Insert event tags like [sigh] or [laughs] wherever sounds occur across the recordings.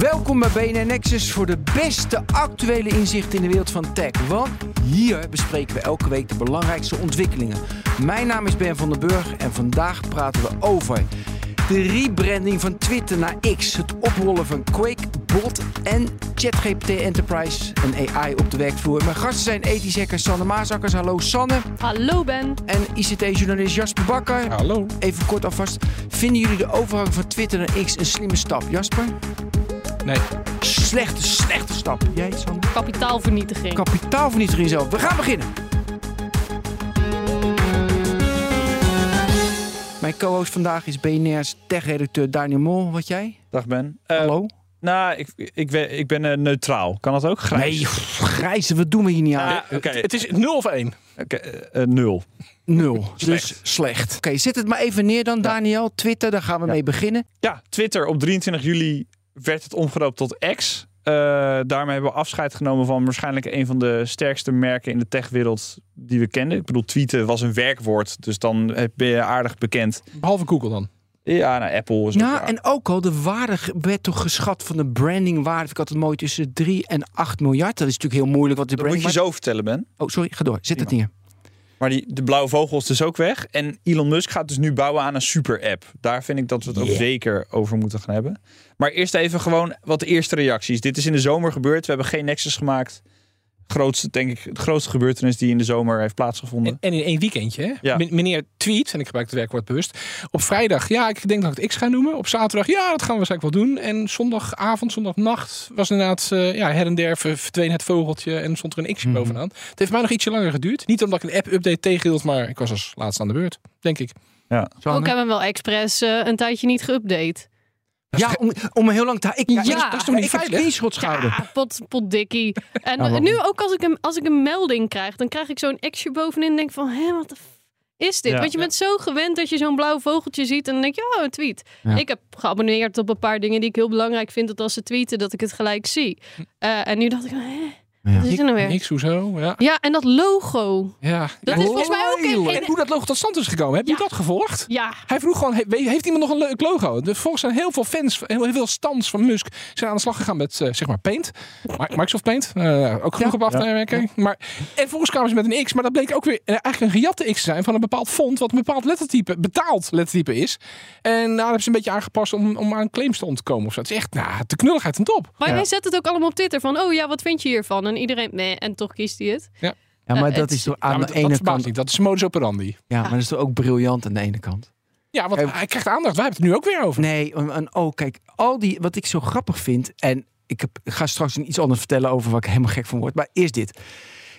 Welkom bij BNN Nexus voor de beste actuele inzichten in de wereld van tech. Want hier bespreken we elke week de belangrijkste ontwikkelingen. Mijn naam is Ben van den Burg en vandaag praten we over de rebranding van Twitter naar X, het oprollen van Quake, Bot en ChatGPT Enterprise en AI op de werkvloer. Mijn gasten zijn ethisch hacker Sanne Maasakkers. Hallo Sanne. Hallo Ben. En ICT-journalist Jasper Bakker. Hallo. Even kort alvast. Vinden jullie de overgang van Twitter naar X een slimme stap? Jasper? Nee. Slechte, slechte stap. Jij? Kapitaalvernietiging. Kapitaalvernietiging zelf. We gaan beginnen. Mijn co-host vandaag is BNR's tech-redacteur Daniel Mol. Wat jij? Dag Ben. Uh, Hallo? Nou, ik, ik, ben, ik ben uh, neutraal. Kan dat ook? Grijs? Nee, pff, grijze, wat doen we hier niet aan? Ah, oké. Het is 0 of 1. Oké, eh, nul. Nul. Slecht. Dus slecht. Oké, zet het maar even neer dan, Daniel. Twitter, daar gaan we Ja. mee beginnen. Ja, Twitter op 23 juli werd het omgedoopt tot X. Eh, daarmee hebben we afscheid genomen van waarschijnlijk een van de sterkste merken in de techwereld die we kenden. Ik bedoel, tweeten was een werkwoord, dus dan ben je aardig bekend. Behalve Google dan. Ja, nou, Apple is Ja, waar. en ook al de waarde werd toch geschat van de brandingwaarde. Ik altijd mooi tussen 3 en 8 miljard. Dat is natuurlijk heel moeilijk wat de Dat moet je zo vertellen, Ben. Oh, sorry, ga door. Zet het neer. Maar die, de blauwe vogel is dus ook weg. En Elon Musk gaat dus nu bouwen aan een super-app. Daar vind ik dat we het ook zeker over moeten gaan hebben. Maar eerst even gewoon wat de eerste reacties. Dit is in de zomer gebeurd. We hebben geen Nexus gemaakt. Grootste, denk ik, de grootste gebeurtenis die in de zomer heeft plaatsgevonden. En, en in één weekendje. Hè? Ja. Men- Meneer tweet, en ik gebruik het werkwoord bewust. Op vrijdag, ja, ik denk dat ik het X ga noemen. Op zaterdag, ja, dat gaan we waarschijnlijk wel doen. En zondagavond, zondagnacht was inderdaad eh, ja, her en der ver- verdween het vogeltje en stond er een X'je Mhm. bovenaan. Het heeft mij nog ietsje langer geduurd. Niet omdat ik een app-update tegenhield, maar ik was als laatste aan de beurt, denk ik. ja. Ook hebben we wel expres eh, een tijdje niet geüpdate. Ja, om, om heel lang te... Ik, Ja, ik- dat is toch niet ik heb veilig? screenshots gehouden. Ja, pot, potdikkie. En waarom? nu ook als ik, een, als ik een melding krijg, dan krijg ik zo'n X'je bovenin en denk van, hé, wat de f- is dit? Ja. Want je bent zo gewend dat je zo'n blauw vogeltje ziet en dan denk je, oh, een tweet. Ja. Ik heb geabonneerd op een paar dingen die ik heel belangrijk vind, dat als ze tweeten, dat ik het gelijk zie. Eh, en nu dacht ik, hé, Ja. is er nou weer? Niks, hoezo? Ja. Ja, en dat logo. ja. Dat is volgens mij ook in, En hoe dat logo tot stand is gekomen, heb je Ja. dat gevolgd? Ja, Hij vroeg gewoon, he- heeft iemand nog een leuk logo? Dus volgens zijn heel veel fans, heel, veel stands van Musk zijn aan de slag gegaan met eh, zeg maar Paint. Mi- Microsoft Paint, eh, ook genoeg op af te. Maar, en volgens kwamen ze met een X, maar dat bleek ook weer eh, eigenlijk een gejatte X te zijn van een bepaald font, wat een bepaald lettertype, betaald lettertype is. En nou, dat hebben ze een beetje aangepast om, om aan claims te ontkomen. Of zo. Het is echt, nou, de knulligheid ten top. maar Ja. hij zet het ook allemaal op Twitter van, oh ja, wat vind je hiervan? En iedereen, nee, en toch kiest hij het. Ja, maar Eh, dat is toch Ja, aan maar de ene kant... niet. Dat is modus operandi. Ja, maar dat is toch ook briljant aan de ene kant. Ja, want hij krijgt aandacht. Wij hebben het nu ook weer over. Nee, en, en oh, kijk, al die, wat ik zo grappig vind, en ik, heb, ik ga straks iets anders vertellen over waar ik helemaal gek van word, maar eerst dit.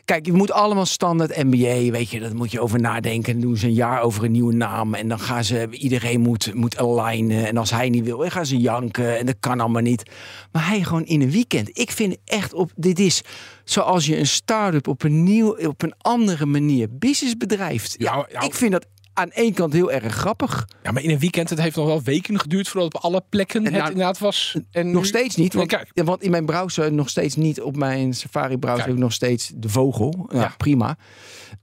Kijk, je moet allemaal standaard NBA, weet je, daar moet je over nadenken. Dan doen ze een jaar over een nieuwe naam en dan gaan ze, iedereen moet, moet alignen. En als hij niet wil, dan gaan ze janken en dat kan allemaal niet. Maar hij gewoon in een weekend. Ik vind echt op, dit is zoals je een start-up op een nieuw, op een andere manier business bedrijft. Ja, Ja, ja. ik vind dat aan één kant heel erg grappig. Ja, maar in een weekend, het heeft nog wel weken geduurd voordat het op alle plekken het nou, inderdaad was. En Nog nu- steeds niet. Want, Nee, kijk. ja, want in mijn browser nog steeds niet. Op mijn Safari browser Kijk. heb ik nog steeds de vogel. Ja, Ja. prima.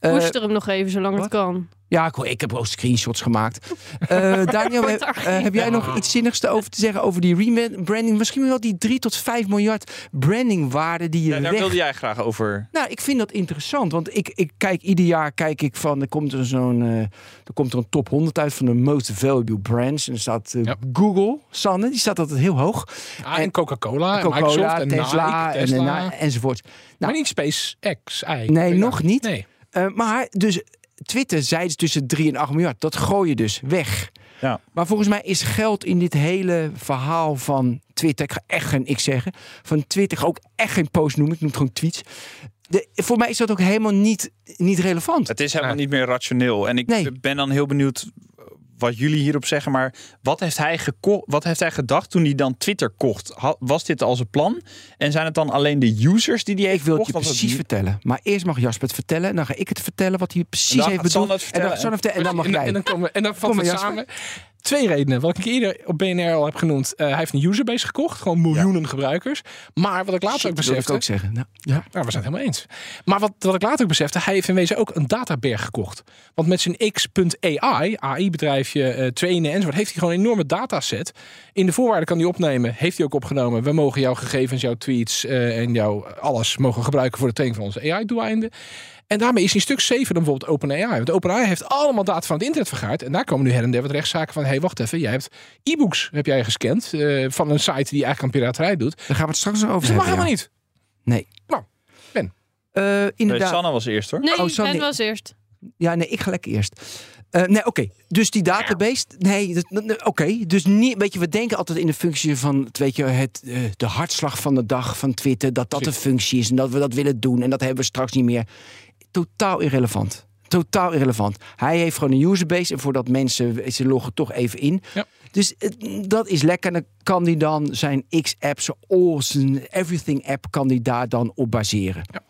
Eh, Push er hem nog even zolang wat? het kan. Ja, ik, ik heb ook screenshots gemaakt. Eh [laughs] Daniel, heb, eh, heb jij nog iets zinnigs te over te zeggen over die rebranding? Misschien wel die 3 tot 5 miljard brandingwaarde die je Ja, daar weg... wilde jij graag over. Nou, ik vind dat interessant. Want ik, ik kijk ieder jaar kijk ik van. Er komt er zo'n. eh, er komt er een top 100 uit van de most valuable brands. En er staat Ja. Google, Sanne, die staat altijd heel hoog. Ah, en Coca-Cola, en Coca-Cola, Microsoft, en Tesla, Nike, en, Tesla. en, enzovoort. maar niet SpaceX eigenlijk. Nee, nog niet. Nee. Eh, maar dus Twitter zei dus tussen 3 en 8 miljard. Dat gooi je dus weg. Ja. Maar volgens mij is geld in dit hele verhaal van Twitter. Ik ga echt geen X zeggen. Van Twitter ga ook echt geen post noemen. Ik noem het gewoon tweets. De, voor mij is dat ook helemaal niet, niet relevant. Het is helemaal Ja. niet meer rationeel. En ik Nee. ben dan heel benieuwd wat jullie hierop zeggen. Maar wat heeft hij, geko- wat heeft hij gedacht toen hij dan Twitter kocht? Was dit al zijn plan? En zijn het dan alleen de users die die heeft Ik wil het je precies het- vertellen. Maar eerst mag Jasper het vertellen. En dan ga ik het vertellen wat hij precies dan heeft bedoeld. En dan, en dan mag jij. en dan, komen we, en dan vatten we samen. Twee redenen. Wat ik eerder op BNR al heb genoemd. Eh, hij heeft een userbase gekocht. Gewoon miljoenen gebruikers. Maar wat ik later ook wil ik besefte. ook zeggen. Nou, ja. Nou, we zijn het helemaal eens. Maar wat, wat ik later ook besefte, hij heeft in wezen ook een databerg gekocht. Want met zijn X.AI, AI-bedrijfje, eh trainen enzovoort, heeft hij gewoon een enorme dataset. In de voorwaarden kan hij opnemen, heeft hij ook opgenomen. We mogen jouw gegevens, jouw tweets eh, en jouw alles mogen gebruiken voor de training van onze AI-doeleinden. En daarmee is hij een stuk safer dan bijvoorbeeld OpenAI. Want OpenAI heeft allemaal data van het internet vergaard. En daar komen nu her en der wat rechtszaken van... hé, hey, wacht even, jij hebt e-books heb jij gescand... eh, van een site die eigenlijk aan piraterij doet. Daar gaan we het straks over Dus dat mag hebben. helemaal ja. niet. Nee. Nou, Ben. Eh, Nee, inderdaad. Sanne was eerst hoor. Nee, Oh, Sanne. Ben was eerst. Ja, nee, ik ga lekker eerst. Eh, nee, oké. Dus die database. Nee, dat- dat- nee, oké. Dus niet, weet je, we denken altijd in de functie van, weet je, het, eh, de hartslag van de dag van Twitter, dat dat de Precies. functie is en dat we dat willen doen en dat hebben we straks niet meer. Totaal irrelevant. Totaal irrelevant. Hij heeft gewoon een userbase en voordat mensen, ze loggen toch even in. Ja. Dus eh, dat is lekker. Dan kan hij dan zijn X-app, zijn all, zijn everything app, kan hij daar dan op baseren. Ja.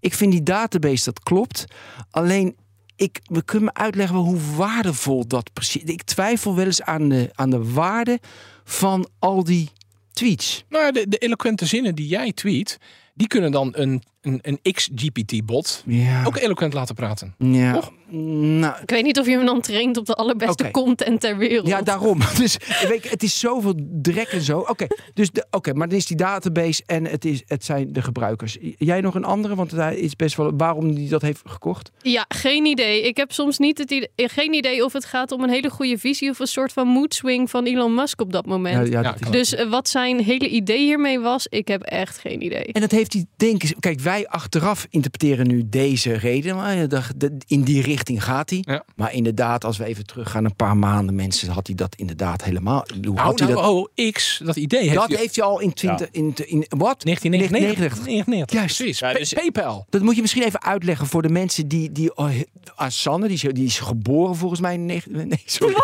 Ik vind die database, dat klopt. Alleen, ik, we kunnen me uitleggen hoe waardevol dat precies Ik twijfel wel eens aan de, aan de waarde van al die tweets. Nou, ja, de, de eloquente zinnen die jij tweet, die kunnen dan een, een, een X-GPT-bot Ja. ook eloquent laten praten. ja. Nou, Ik weet niet of je hem dan traint op de allerbeste content ter wereld. Ja, daarom. [laughs] Dus weet je, het is zoveel drek en zo. Oké, dus de, oké, maar dan is die database en het, is, het zijn de gebruikers. Jij nog een andere? Want hij is best wel waarom die dat heeft gekocht. Ja, geen idee. Ik heb soms niet het idee, geen idee of het gaat om een hele goede visie of een soort van mood swing van Elon Musk op dat moment. ja, Ja, dat Dus eh, wat zijn hele idee hiermee was, ik heb echt geen idee. En dat heeft hij, denk ik. Kijk, wij achteraf interpreteren nu deze reden. Maar ja, dat- dat- in die richting gaat hij. Ja. Maar inderdaad, als we even teruggaan een paar maanden, mensen, had hij dat inderdaad helemaal. Hoe Nou, had hij nou, dat? oh, X, dat idee heeft dat hij- heeft hij al in 20. In, in, wat? 1999. 1999. Juist. Precies. Ja, dus- PayPal. Dat moet je misschien even uitleggen voor de mensen die. die oh, ah, Sanne, die is, die is geboren volgens mij in. Nee, sorry.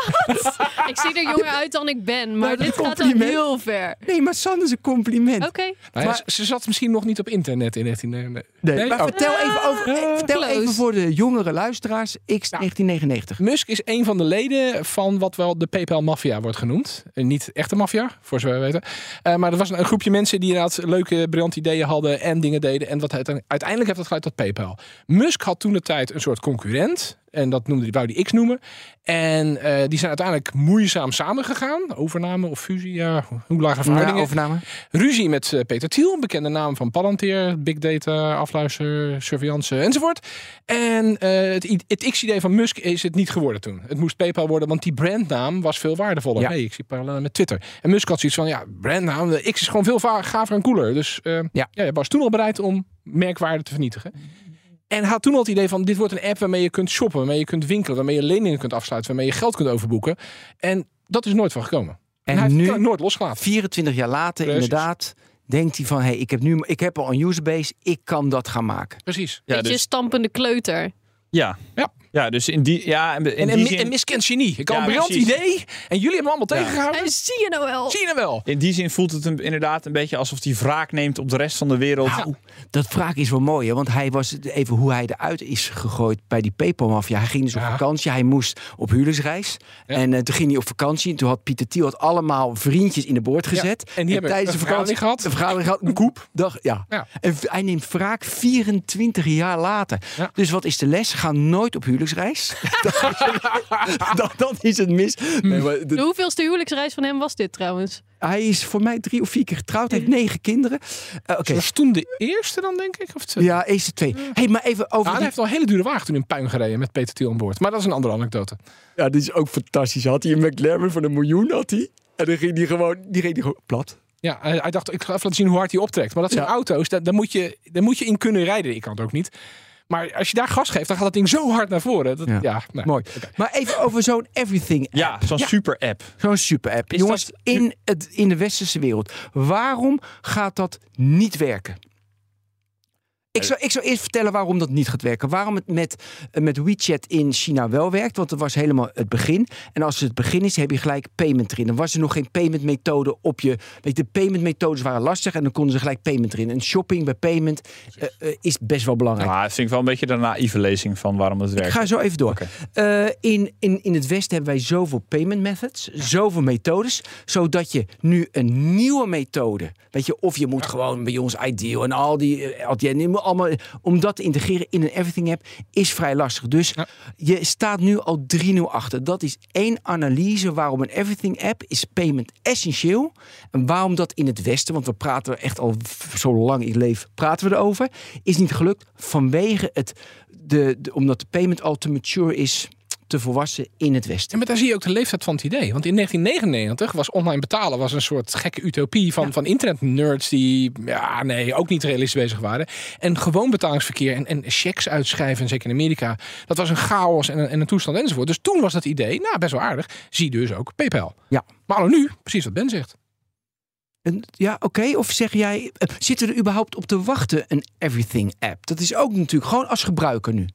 Ik zie er jonger uit dan ik ben, maar Maar dit gaat compliment. heel ver. Nee, maar Sanne is een compliment. Oké. Nou Maar- ze- ze zat misschien nog niet op internet in 1999. Nee, maar Oh. vertel, even, over, eh, vertel close. even voor de jongere luisteraars. X 1999. Musk is een van de leden van wat wel de PayPal-maffia wordt genoemd. Eh, niet echte maffia, voor zover we weten. Eh, maar er was een, een groepje mensen die inderdaad leuke, briljante ideeën hadden en dingen deden. En wat uite- uiteindelijk heeft dat geleid tot PayPal. Musk had toen de tijd een soort concurrent. En dat noemde die, wou die X noemen. En eh, die zijn uiteindelijk moeizaam samengegaan. Overname of fusie, ja, hoe lagen Ja, verhoudingen. overname. Ruzie met eh, Peter Thiel, bekende naam van Palantir, big data, afluister, surveillance enzovoort. En eh, het, het X-idee van Musk is het niet geworden toen. Het moest PayPal worden, want die brandnaam was veel waardevoller. Ja. Hey, ik zie parallellen met Twitter. En Musk had zoiets van, ja, brandnaam, de X is gewoon veel gaver en cooler. Dus ja. Ja. je was toen al bereid om merkwaarde te vernietigen. En hij had toen al het idee van, dit wordt een app waarmee je kunt shoppen, waarmee je kunt winkelen, waarmee je leningen kunt afsluiten, waarmee je geld kunt overboeken. En dat is nooit van gekomen. En, En hij heeft nu- nooit losgelaten. 24 jaar later, Precies. inderdaad, denkt hij van: hé, hey, ik, heb nu, ik heb al een userbase, ik kan dat gaan maken. Precies. Ja, Beetje dus, stampende kleuter. ja. Ja. Ja, dus in die, ja, en in En, die en, zin, en miskend genie. Ik had Ja, een briljant precies. idee. En jullie hebben me allemaal Ja. tegengehouden. En zie je nou wel? Zie je nou wel? in die zin voelt het hem inderdaad een beetje alsof hij wraak neemt op de rest van de wereld. Nou, dat vraag is wel mooi, hè? want hij was even hoe hij eruit is gegooid bij die PayPal-mafia. Hij ging dus op vakantie, hij moest op huwelijksreis. Ja. En eh, toen ging hij op vakantie. En toen had Pieter Thiel had allemaal vriendjes in de boord gezet. en die hebben tijdens de een vakantie vergadering gehad. Een vergadering gehad. Een koep. Dag, ja. Ja. En hij neemt wraak 24 jaar later. Ja. Dus wat is de les? Ga nooit op huwelijksreis. [laughs] dan, dan is het mis. Nee, maar de- De hoeveelste huwelijksreis van hem was dit trouwens? hij is voor mij drie of vier keer getrouwd. Hij heeft negen kinderen. Eh, Oké. Dat was toen de eerste dan, denk ik? Of het, Ja, eerste twee. hey, maar even over Ah, hij die heeft al een hele dure wagen toen in puin gereden met Peter Thiel aan boord. Maar dat is een andere anekdote. Ja, dit is ook fantastisch. Had hij een McLaren van een miljoen, had hij. En dan ging hij gewoon, die ging hij gewoon plat. Ja, hij, hij dacht, ik ga even laten zien hoe hard hij optrekt. Maar dat zijn Ja. auto's, daar, daar, moet je, daar moet je in kunnen rijden. Ik kan het ook niet. Maar als je daar gas geeft, dan gaat dat ding zo hard naar voren. Dat, ja. Ja. nou, Mooi. Maar even over zo'n everything app. Ja, zo'n super app. Zo'n super app. Is Jongens, dat- in, het, in de westerse wereld. Waarom gaat dat niet werken? Ik zou, ik zou eerst vertellen waarom dat niet gaat werken. Waarom het met, eh, met WeChat in China wel werkt. Want dat was helemaal het begin. En als het begin is, heb je gelijk payment erin. Dan was er nog geen payment methode op je. Weet je, de payment methodes waren lastig. En dan konden ze gelijk payment erin. En shopping bij payment eh, eh, is best wel belangrijk. Nou, dat vind ik wel een beetje de naïeve lezing van waarom het werkt. Ik ga zo even door. In, in, in het Westen hebben wij zoveel payment methods, zoveel methodes, zodat je nu een nieuwe methode, weet je, of je moet gewoon bij ons Ideal en al die, al die allemaal, om dat te integreren in een Everything app, is vrij lastig. Dus Ja. je staat nu al 3-0 achter. Dat is één analyse waarom een Everything app is payment essentieel. En waarom dat in het Westen, want we praten er echt al zo lang ik leef, praten we erover, is niet gelukt vanwege het, de, de, omdat de payment al te mature is, te volwassen in het Westen. Ja, maar daar zie je ook de leeftijd van het idee. Want in 1999 was online betalen was een soort gekke utopie van, van internetnerds die ja, nee, ook niet realistisch bezig waren. En gewoon betalingsverkeer en, en checks uitschrijven, zeker in Amerika, dat was een chaos en een, en een toestand enzovoort. Dus toen was dat idee, nou best wel aardig. Zie dus ook PayPal. Ja. Maar nu, precies wat Ben zegt. Ja, oké. Of zeg jij, eh, zitten we er überhaupt op te wachten, een Everything app? Dat is ook natuurlijk gewoon als gebruiker nu.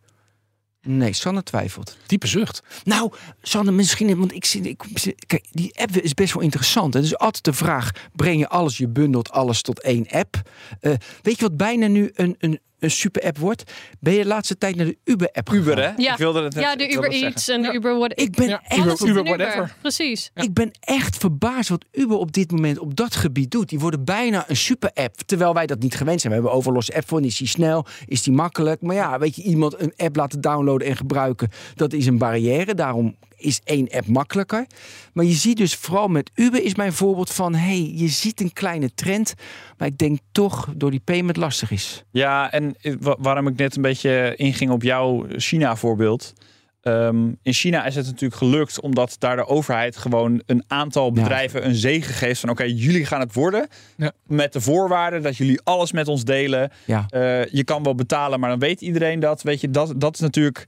Nee, Sanne twijfelt. Diepe zucht. Nou, Sanne, misschien, want ik zie, ik, kijk, die app is best wel interessant. Het is altijd de vraag: breng je alles, je bundelt alles tot één app? Eh, weet je wat bijna nu een, een, een super app wordt? Ben je de laatste tijd naar de Uber-app Uber, gegaan? hè? Ja. Ik wilde het net- Ja, de Uber Eats en de Uber what Ik ben Ja, echt Uber- Uber Uber. whatever. Precies. Ik ben echt verbaasd wat Uber op dit moment op dat gebied doet. Die worden bijna een super-app. Terwijl wij dat niet gewend zijn. We hebben overal losse app voor. Is die snel? Is die makkelijk? Maar ja, weet je, iemand een app laten downloaden en gebruiken. Dat is een barrière. Daarom is één app makkelijker. Maar je ziet dus vooral met Uber is mijn voorbeeld van... hey, je ziet een kleine trend. Maar ik denk toch door die payment lastig is. Ja, en eh, wa- waarom ik net een beetje inging op jouw China-voorbeeld. Ehm, in China is het natuurlijk gelukt omdat daar de overheid gewoon een aantal bedrijven een zegen geeft van oké, jullie gaan het worden. Ja. Met de voorwaarde dat jullie alles met ons delen. Ja. Eh, je kan wel betalen, maar dan weet iedereen dat. Weet je, dat, dat is natuurlijk.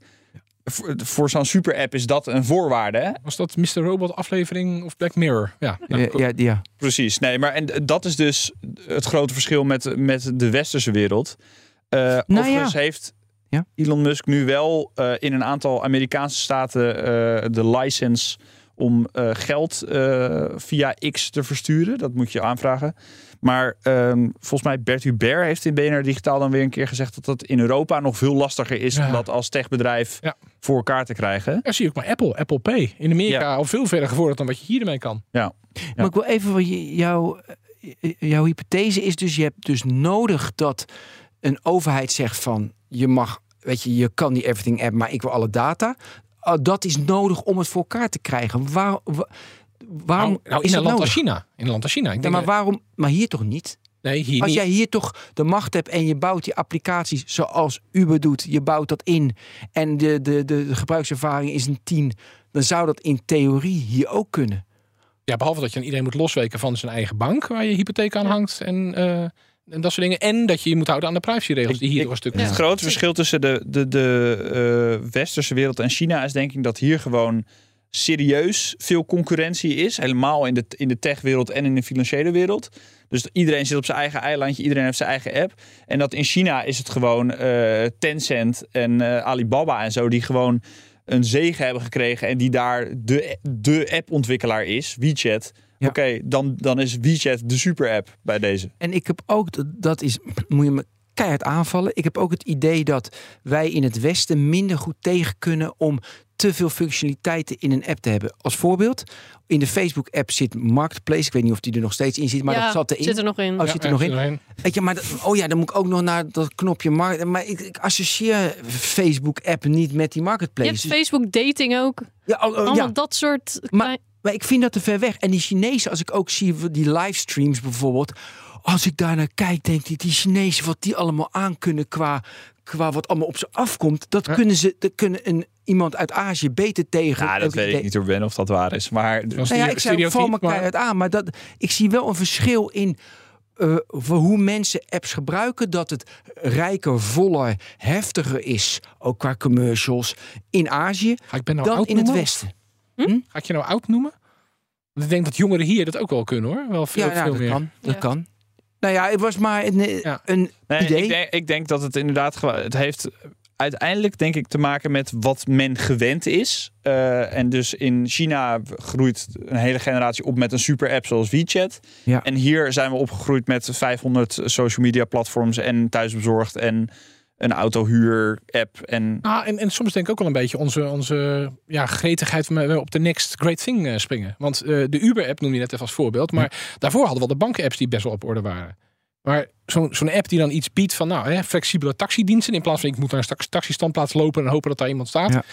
Voor, voor zo'n super-app is dat een voorwaarde. Hè? Was dat Mr. Robot aflevering of Black Mirror? Ja. nou, Ja, ja, ja. Precies, nee, maar en dat is dus het grote verschil met, met de westerse wereld. Eh Nou overigens ja. heeft Ja. Elon Musk nu wel eh, in een aantal Amerikaanse staten eh, de license om eh, geld eh, via X te versturen. Dat moet je aanvragen. Maar ehm, volgens mij Bert Hubert heeft in BNR Digitaal dan weer een keer gezegd dat dat in Europa nog veel lastiger is Ja. om dat als techbedrijf Ja. voor elkaar te krijgen. Ja, zie ook maar Apple, Apple Pay. In Amerika al veel verder gevorderd dan wat je hier ermee kan. Ja. Maar ik wil even wat je- jouw, eh, jouw hypothese is dus: je hebt dus nodig dat een overheid zegt van je mag, weet je, je kan die Everything app, maar ik wil alle data. Ah, dat is nodig om het voor elkaar te krijgen. Waar, wa- waarom Nou, nou, is in een dat land als? China. In een land als China. Ik Ja, denk, maar waarom? Maar hier toch niet? nee, hier Als niet. jij hier toch de macht hebt en je bouwt die applicaties zoals Uber doet, je bouwt dat in en de, de, de, de gebruikservaring is een 10, dan zou dat in theorie hier ook kunnen. Ja, behalve dat je dan iedereen moet losweken van zijn eigen bank waar je hypotheek aan hangt en, eh, en dat soort dingen. En dat je je moet houden aan de privacyregels die hier Ik- toch een stuk Het grote verschil tussen de, de, de eh, westerse wereld en China is denk ik dat hier gewoon serieus veel concurrentie is. Helemaal in de, in de techwereld en in de financiële wereld. Dus iedereen zit op zijn eigen eilandje, iedereen heeft zijn eigen app. En dat in China is het gewoon eh, Tencent en eh, Alibaba en zo die gewoon een zegen hebben gekregen en die daar de, de appontwikkelaar is, WeChat. Ja. Oké, dan, dan is WeChat de super app bij deze. En ik heb ook, dat is, moet je me keihard aanvallen. Ik heb ook het idee dat wij in het Westen minder goed tegen kunnen om te veel functionaliteiten in een app te hebben. Als voorbeeld, in de Facebook-app zit Marketplace. Ik weet niet of die er nog steeds in zit, maar ja, dat zat erin. zit er nog in. Oh, zit er nog in? Weet je, maar dat- oh ja, dan moet ik ook nog naar dat knopje markt. Maar ik, ik associeer Facebook-app niet met die Je Marketplace. hebt Facebook dating ook. ja, oh, oh, Allemaal ja. dat soort... Maar- Maar ik vind dat te ver weg. En die Chinezen, als ik ook zie die livestreams bijvoorbeeld. Als ik daar naar kijk, denk ik, die Chinezen, wat die allemaal aan kunnen qua, qua wat allemaal op ze afkomt. Dat Ja. kunnen ze, dat kunnen een, iemand uit Azië beter tegen. Ja, dat weet ik niet door Ben of dat waar is. Maar was Nou ja, ik zei, val me maar- keihard aan. Maar dat, ik zie wel een verschil in eh, voor hoe mensen apps gebruiken. Dat het rijker, voller, heftiger is. Ook qua commercials in Azië. Ga ik ben nou Dan oud in het noemen? Westen. Ga ik je nou oud noemen? Want Ik denk dat jongeren hier dat ook wel kunnen hoor. Wel veel, Ja, ja veel dat meer. kan. Dat Ja. kan. Nou ja, het was maar een, eh, Ja. een Nee, idee. Ik denk, ik denk dat het inderdaad gewoon. Het heeft uiteindelijk denk ik te maken met wat men gewend is. Eh, en dus in China groeit een hele generatie op met een super app zoals WeChat. Ja. En hier zijn we opgegroeid met 500 social media platforms en thuisbezorgd en een autohuur app en Ah, en, en soms denk ik ook wel een beetje onze, onze ja, gretigheid we op de next great thing eh, springen. Want eh, de Uber-app noem je net even als voorbeeld. Maar daarvoor hadden we al de banken-apps die best wel op orde waren. Maar zo'n zo'n app die dan iets biedt van nou, hè, flexibele taxidiensten. In plaats van ik moet naar een tax- taxistandplaats lopen en hopen dat daar iemand staat. Ja.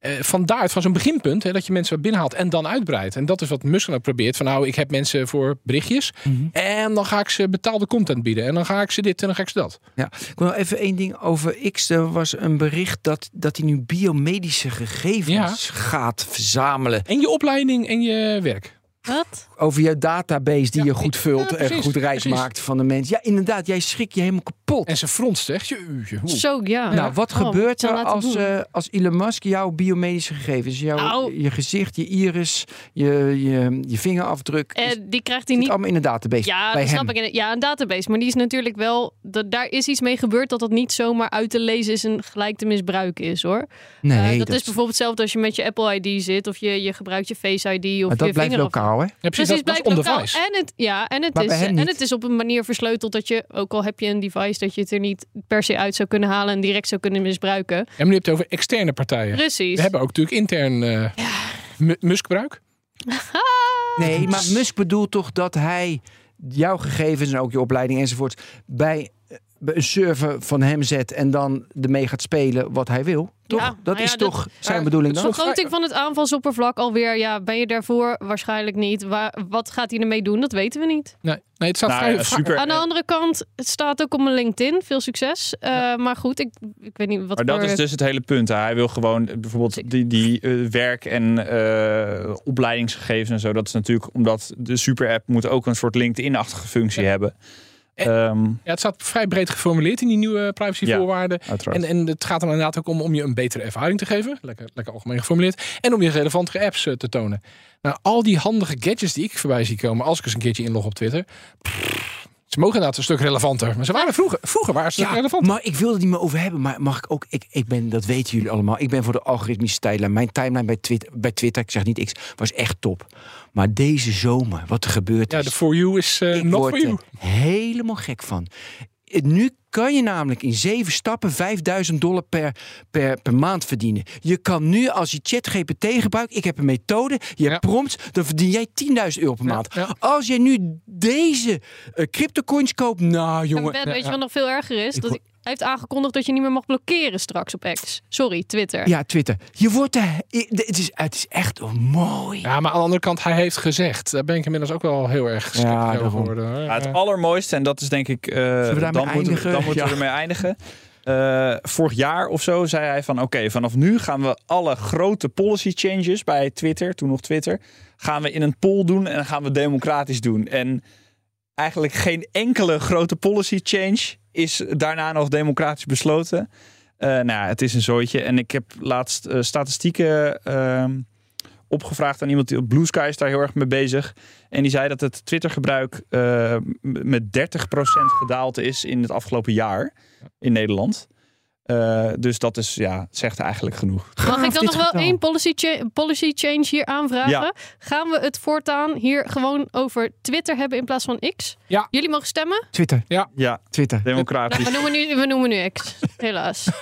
Eh, vandaar van zo'n beginpunt hè, dat je mensen binnenhaalt en dan uitbreidt. En dat is wat Musk ook probeert. Van nou, ik heb mensen voor berichtjes. Mhm. En dan ga ik ze betaalde content bieden. En dan ga ik ze dit en dan ga ik ze dat. Ik wil nog even één ding over X. Er was een bericht dat, dat hij nu biomedische gegevens gaat verzamelen. En je opleiding en je werk. Wat? Over je database die Ja, je goed ik- vult ja, en goed precies. maakt van de mensen. Ja, inderdaad, jij schrik je helemaal kapot. En ze fronst echt. Je. Zo, ja. nou, wat Oh, gebeurt er als, eh, als Elon Musk jouw biomedische gegevens, jouw, je gezicht, je iris, je, je, je vingerafdruk, Eh, is, die krijgt hij niet allemaal in de database Ja, bij dat hem. snap ik. Ja, een database. Maar die is natuurlijk wel. Dat, daar is iets mee gebeurd dat dat niet zomaar uit te lezen is en gelijk te misbruiken is hoor. Nee, Eh, dat, is bijvoorbeeld hetzelfde als je met je Apple ID zit of je, je gebruikt je Face ID of maar dat je blijft vinger lokaal, hè? Ja, precies, Precies, dat on lokaal. device. En het, ja, en het, Maar is, en het is op een manier versleuteld dat je, ook al heb je een device, dat je het er niet per se uit zou kunnen halen en direct zou kunnen misbruiken. En nu heb je het over externe partijen. Precies. We hebben ook natuurlijk intern eh mu- muskbruik. [laughs] Nee, maar Musk bedoelt toch dat hij jouw gegevens en ook je opleiding enzovoort bij een server van hem zet en dan ermee gaat spelen wat hij wil. Toch? Ja, dat nou ja, is dat- toch zijn bedoeling het dan? is Vergroting van het aanvalsoppervlak alweer. Ja, ben je daarvoor? Waarschijnlijk niet. Waar, wat gaat hij ermee doen? Dat weten we niet. Nee, nee het staat Nou vrij, ja, super. Aan de andere kant, het staat ook op mijn LinkedIn. Veel succes. Eh, Maar goed, ik, ik weet niet wat Maar dat voor- is dus het hele punt. hè. Hij wil gewoon eh, bijvoorbeeld die, die eh, werk- en eh, opleidingsgegevens en zo. Dat is natuurlijk omdat de super-app moet ook een soort LinkedIn-achtige functie hebben. En- Ehm, ja, het staat vrij breed geformuleerd in die nieuwe privacyvoorwaarden. En, en het gaat er inderdaad ook om om je een betere ervaring te geven. Lekker, lekker algemeen geformuleerd. En om je relevantere apps eh, te tonen. Nou, al die handige gadgets die ik voorbij zie komen als ik eens een keertje inlog op Twitter. pff, ze mogen inderdaad een stuk relevanter. Maar ze waren vroeger, vroeger waren ze Ja, relevant. maar ik wil het niet meer over hebben. Maar mag ik ook? Ik, ik ben, dat weten jullie allemaal. Ik ben voor de algoritmische tijdlijn. Mijn timeline bij Twitter, bij Twitter, ik zeg niet X, was echt top. Maar deze zomer, wat er gebeurt Ja, is, de For You is ik not word for you. er helemaal gek van. Nu kan je namelijk in zeven stappen 5000 dollar per, per, per maand verdienen. Je kan nu, als je ChatGPT gebruikt, ik heb een methode, je hebt Ja. prompts, dan verdien jij 10.000 euro per maand. ja. Als jij nu deze eh, cryptocoins koopt, nou En jongen. Weet je ja. wat nog veel erger is? Ik Dat hij heeft aangekondigd dat je niet meer mag blokkeren straks op X. Sorry, Twitter. Ja, Twitter. Je wordt er. Het is, het is echt mooi. Ja, maar aan de andere kant, hij heeft gezegd. Daar ben ik inmiddels ook wel heel erg sceptisch Ja, over geworden. hoor. Ja, het allermooiste, en dat is denk ik. eh, daarmee dan moeten, we, dan moeten we ermee eindigen. Eh, vorig jaar of zo zei hij van oké, vanaf nu gaan we alle grote policy changes bij Twitter, toen nog Twitter, gaan we in een poll doen en dan gaan we democratisch doen. En eigenlijk geen enkele grote policy change is daarna nog democratisch besloten. Eh, nou het is een zooitje. En ik heb laatst eh, statistieken ehm, opgevraagd aan iemand die op Blue Sky is daar heel erg mee bezig. En die zei dat het Twitter-gebruik eh, met 30% gedaald is in het afgelopen jaar in Nederland. Eh, dus dat is, ja, zegt eigenlijk genoeg. Mag ik dan nog wel getal. één policy, cha- policy change hier aanvragen? Ja. Gaan we het voortaan hier gewoon over Twitter hebben in plaats van X? Ja. Jullie mogen stemmen? Twitter. Ja, Twitter. Nou, democratisch. we, noemen nu, we noemen nu X. Helaas. [laughs]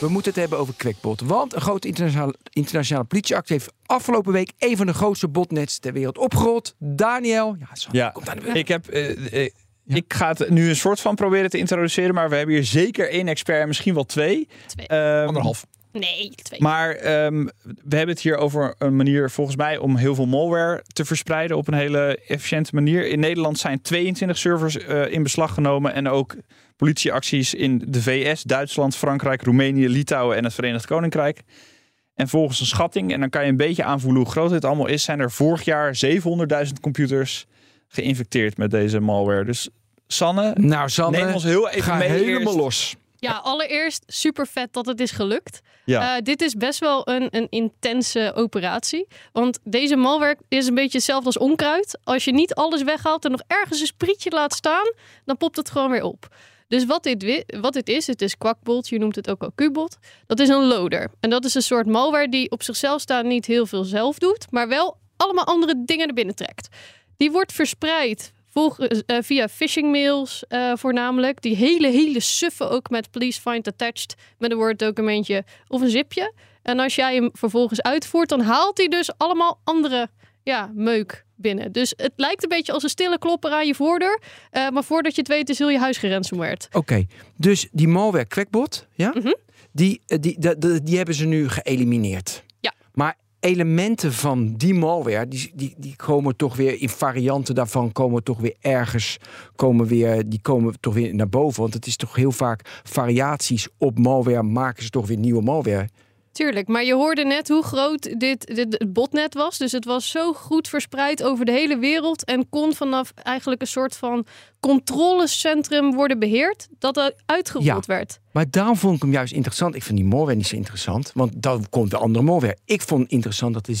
We moeten het hebben over Kwekbot. Want een grote internationale, internationale politieactie heeft afgelopen week een van de grootste botnets ter wereld opgerold. Daniel. Ja, zo, Ja. komt aan de beurt. Ik heb. eh, eh, Ja. Ik ga het nu een soort van proberen te introduceren, maar we hebben hier zeker één expert, misschien wel twee. Twee. Ehm, Anderhalf. Nee, twee. Maar ehm, we hebben het hier over een manier volgens mij om heel veel malware te verspreiden op een hele efficiënte manier. In Nederland zijn 22 servers eh, in beslag genomen en ook politieacties in de VS, Duitsland, Frankrijk, Roemenië, Litouwen en het Verenigd Koninkrijk. En volgens een schatting, en dan kan je een beetje aanvoelen hoe groot dit allemaal is, zijn er vorig jaar 700.000 computers geïnfecteerd met deze malware. Dus Sanne, Nou, Sanne, neem ons heel even ga mee helemaal eerst. los. Ja, allereerst super vet dat het is gelukt. Ja. Eh, dit is best wel een, een intense operatie. Want deze malware is een beetje hetzelfde als onkruid. Als je niet alles weghaalt en nog ergens een sprietje laat staan, dan popt het gewoon weer op. Dus wat dit, wat dit is, het is Quackbot, je noemt het ook al Qbot. Dat is een loader. En dat is een soort malware die op zichzelf staan niet heel veel zelf doet, maar wel allemaal andere dingen er binnen trekt. Die wordt verspreid volgens, eh, via phishing mails eh, voornamelijk. Die hele, hele suffe ook met please find attached met een Word documentje of een zipje. En als jij hem vervolgens uitvoert, dan haalt hij dus allemaal andere ja, meuk binnen. Dus het lijkt een beetje als een stille klopper aan je voordeur. eh, maar voordat je het weet is heel je huis geransomwerd. Oké, dus die malware Quackbot, ja, Mhm. die, eh, die, die, die, die hebben ze nu geëlimineerd. Ja. Maar elementen van die malware, die, die, die komen toch weer in varianten daarvan, komen toch weer ergens, komen weer, die komen toch weer naar boven. Want het is toch heel vaak variaties op malware, maken ze toch weer nieuwe malware. Tuurlijk, maar je hoorde net hoe groot dit, dit botnet was. Dus het was zo goed verspreid over de hele wereld en kon vanaf eigenlijk een soort van controlecentrum worden beheerd, dat er uitgerold werd. Maar daarom vond ik hem juist interessant. Ik vind die malware niet zo interessant, want dan komt de andere malware. Ik vond interessant dat er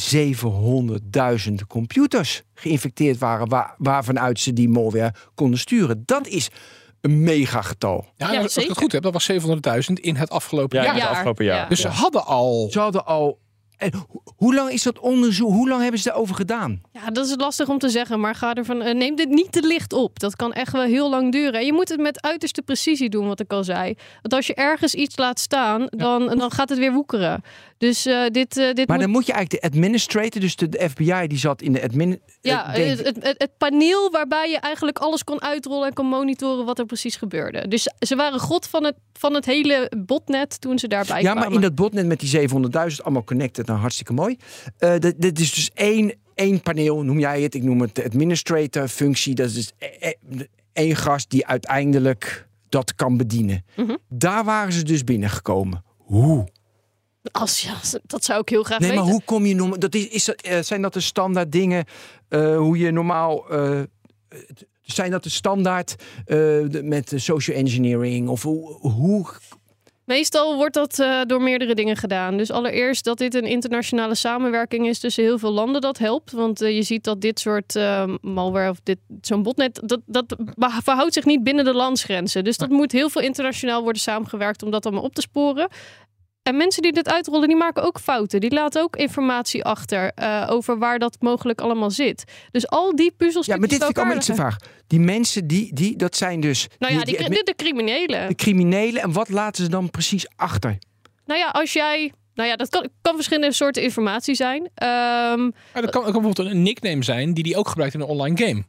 700.000 computers geïnfecteerd waren, waar, waarvanuit ze die malware konden sturen. Dat is een megagetal. Ja, Ja, als ik het goed heb, dat was 700.000 in het afgelopen Ja, jaar. het afgelopen jaar. ja. Dus ze hadden al... Ze hadden al. En ho- hoe lang is dat onderzoek? Hoe lang hebben ze daarover gedaan? Ja, dat is lastig om te zeggen, maar ga ervan, eh, neem dit niet te licht op. Dat kan echt wel heel lang duren. En je moet het met uiterste precisie doen, wat ik al zei. Want als je ergens iets laat staan, dan, dan gaat het weer woekeren. Dus eh, dit, eh, dit Maar moet dan moet je eigenlijk de administrator, dus de, FBI, die zat in de admin. Ja, eh, denk- het, het, het- paneel waarbij je eigenlijk alles kon uitrollen en kon monitoren wat er precies gebeurde. Dus ze waren god van het, van het hele botnet toen ze daarbij ja, kwamen. maar in dat botnet met die 700.000 allemaal connected, nou hartstikke mooi. Dat, dat is dus één, één paneel, noem jij het. Ik noem het de administrator functie. Dat is dus één gast die uiteindelijk dat kan bedienen. Mhm. Daar waren ze dus binnengekomen. Hoe? Als, ja, dat zou ik heel graag Nee, weten. maar hoe kom je normaal? Dat is, is dat, eh, zijn dat de standaard dingen? eh, hoe je normaal. eh, zijn dat de standaard de- met de social engineering? Of hoe, hoe Meestal wordt dat door meerdere dingen gedaan. Dus allereerst dat dit een internationale samenwerking is tussen heel veel landen, dat helpt. Want je ziet dat dit soort eh, malware of dit, zo'n botnet, dat, dat verhoudt zich niet binnen de landsgrenzen. Dus dat moet heel veel internationaal worden samengewerkt om dat allemaal op te sporen. En mensen die dit uitrollen, die maken ook fouten. Die laten ook informatie achter eh, over waar dat mogelijk allemaal zit. Dus al die puzzelstukjes Ja, maar dit vind ik allemaal iets te vaag. Die mensen, die, die, dat zijn dus Nou ja, die, die- die, de criminelen. de criminelen. En wat laten ze dan precies achter? Nou ja, als jij. Nou ja, dat kan, kan verschillende soorten informatie zijn. Ehm, Ja, dat kan ook bijvoorbeeld een nickname zijn die die ook gebruikt in een online game.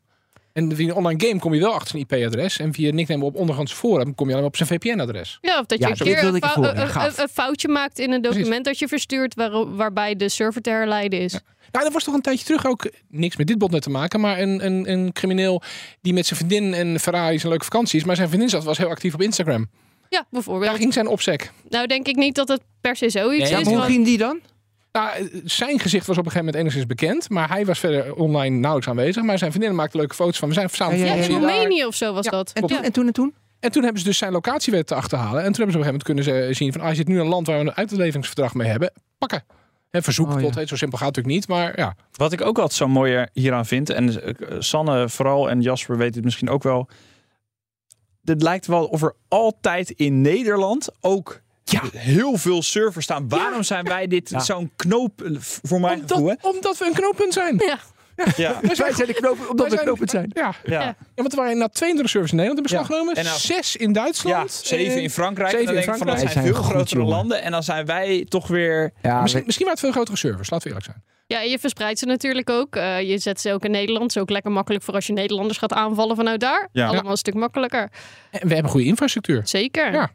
En via een online game kom je wel achter zijn IP-adres. En via een nickname op ondergronds forum kom je alleen op zijn VPN-adres. ja, of dat Ja, je een keer een, fou- ja, een- een- een foutje maakt in een document Precies. dat je verstuurt waar, waarbij de server te herleiden is. Ja, Nou, er was toch een tijdje terug ook niks met dit botnet te maken. Maar een, een, een crimineel die met zijn vriendin en Ferrari zijn leuke vakanties. Maar zijn vriendin zat, was heel actief op Instagram. bijvoorbeeld. Daar ging zijn opsec. Nou, denk ik niet dat het per se zoiets Nee, Ja, is. maar hoe want- ging die dan? Nou, zijn gezicht was op een gegeven moment enigszins bekend. Maar hij was verder online nauwelijks aanwezig. Maar zijn vriendin maakte leuke foto's van. We zijn samen Ja, ja, ja. Roemenië of zo was Ja, dat. En toen, Ja. en toen en toen? En toen hebben ze dus zijn locatie weten te achterhalen. En toen hebben ze op een gegeven moment kunnen ze zien van... Ah, je zit nu in een land waar we een uitleveringsverdrag mee hebben. Pakken. En verzoek Oh, ja. tot. hè, Zo simpel gaat het natuurlijk niet. Maar ja. Wat ik ook altijd zo mooi hieraan vind, en eh, Sanne vooral en Jasper weet het misschien ook wel. Het lijkt wel of er altijd in Nederland ook Ja. heel veel servers staan. Waarom zijn wij dit Ja. zo'n knoop eh, voor gevoel? Omdat, omdat we een knooppunt zijn. Ja. Ja. Wij zijn de knopen, omdat Wij we zijn- knopend zijn. Ja. Ja. Ja. Ja. Ja, want er waren na 32 servers in Nederland in beslag Ja. genomen. En nou- zes in Duitsland. zeven in Frankrijk. zeven dan in van, dat Frankrijk. zijn veel goed, grotere jongen. landen. En dan zijn wij toch weer... Ja, misschien, we- misschien waren het veel grotere servers, laten we eerlijk zijn. Ja, en je verspreidt ze natuurlijk ook. Eh, je zet ze ook in Nederland. Is ook lekker makkelijk voor als je Nederlanders gaat aanvallen vanuit daar. Ja. Allemaal een stuk makkelijker. En we hebben goede infrastructuur. Zeker. Ja.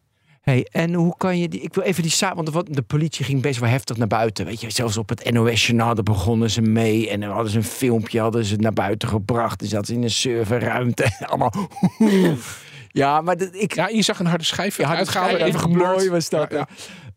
Hey, en hoe kan je die? Ik wil even die samen, want de politie ging best wel heftig naar buiten. Weet je, zelfs op het NOS-journaal begonnen ze mee en dan hadden ze een filmpje hadden ze naar buiten gebracht. Dus dat in een serverruimte, [laughs] allemaal. Ja, maar dat, ik. Ja, je zag een harde schijf Ja, uitgehaald, schijf, even mooi was dat, Ja, ja.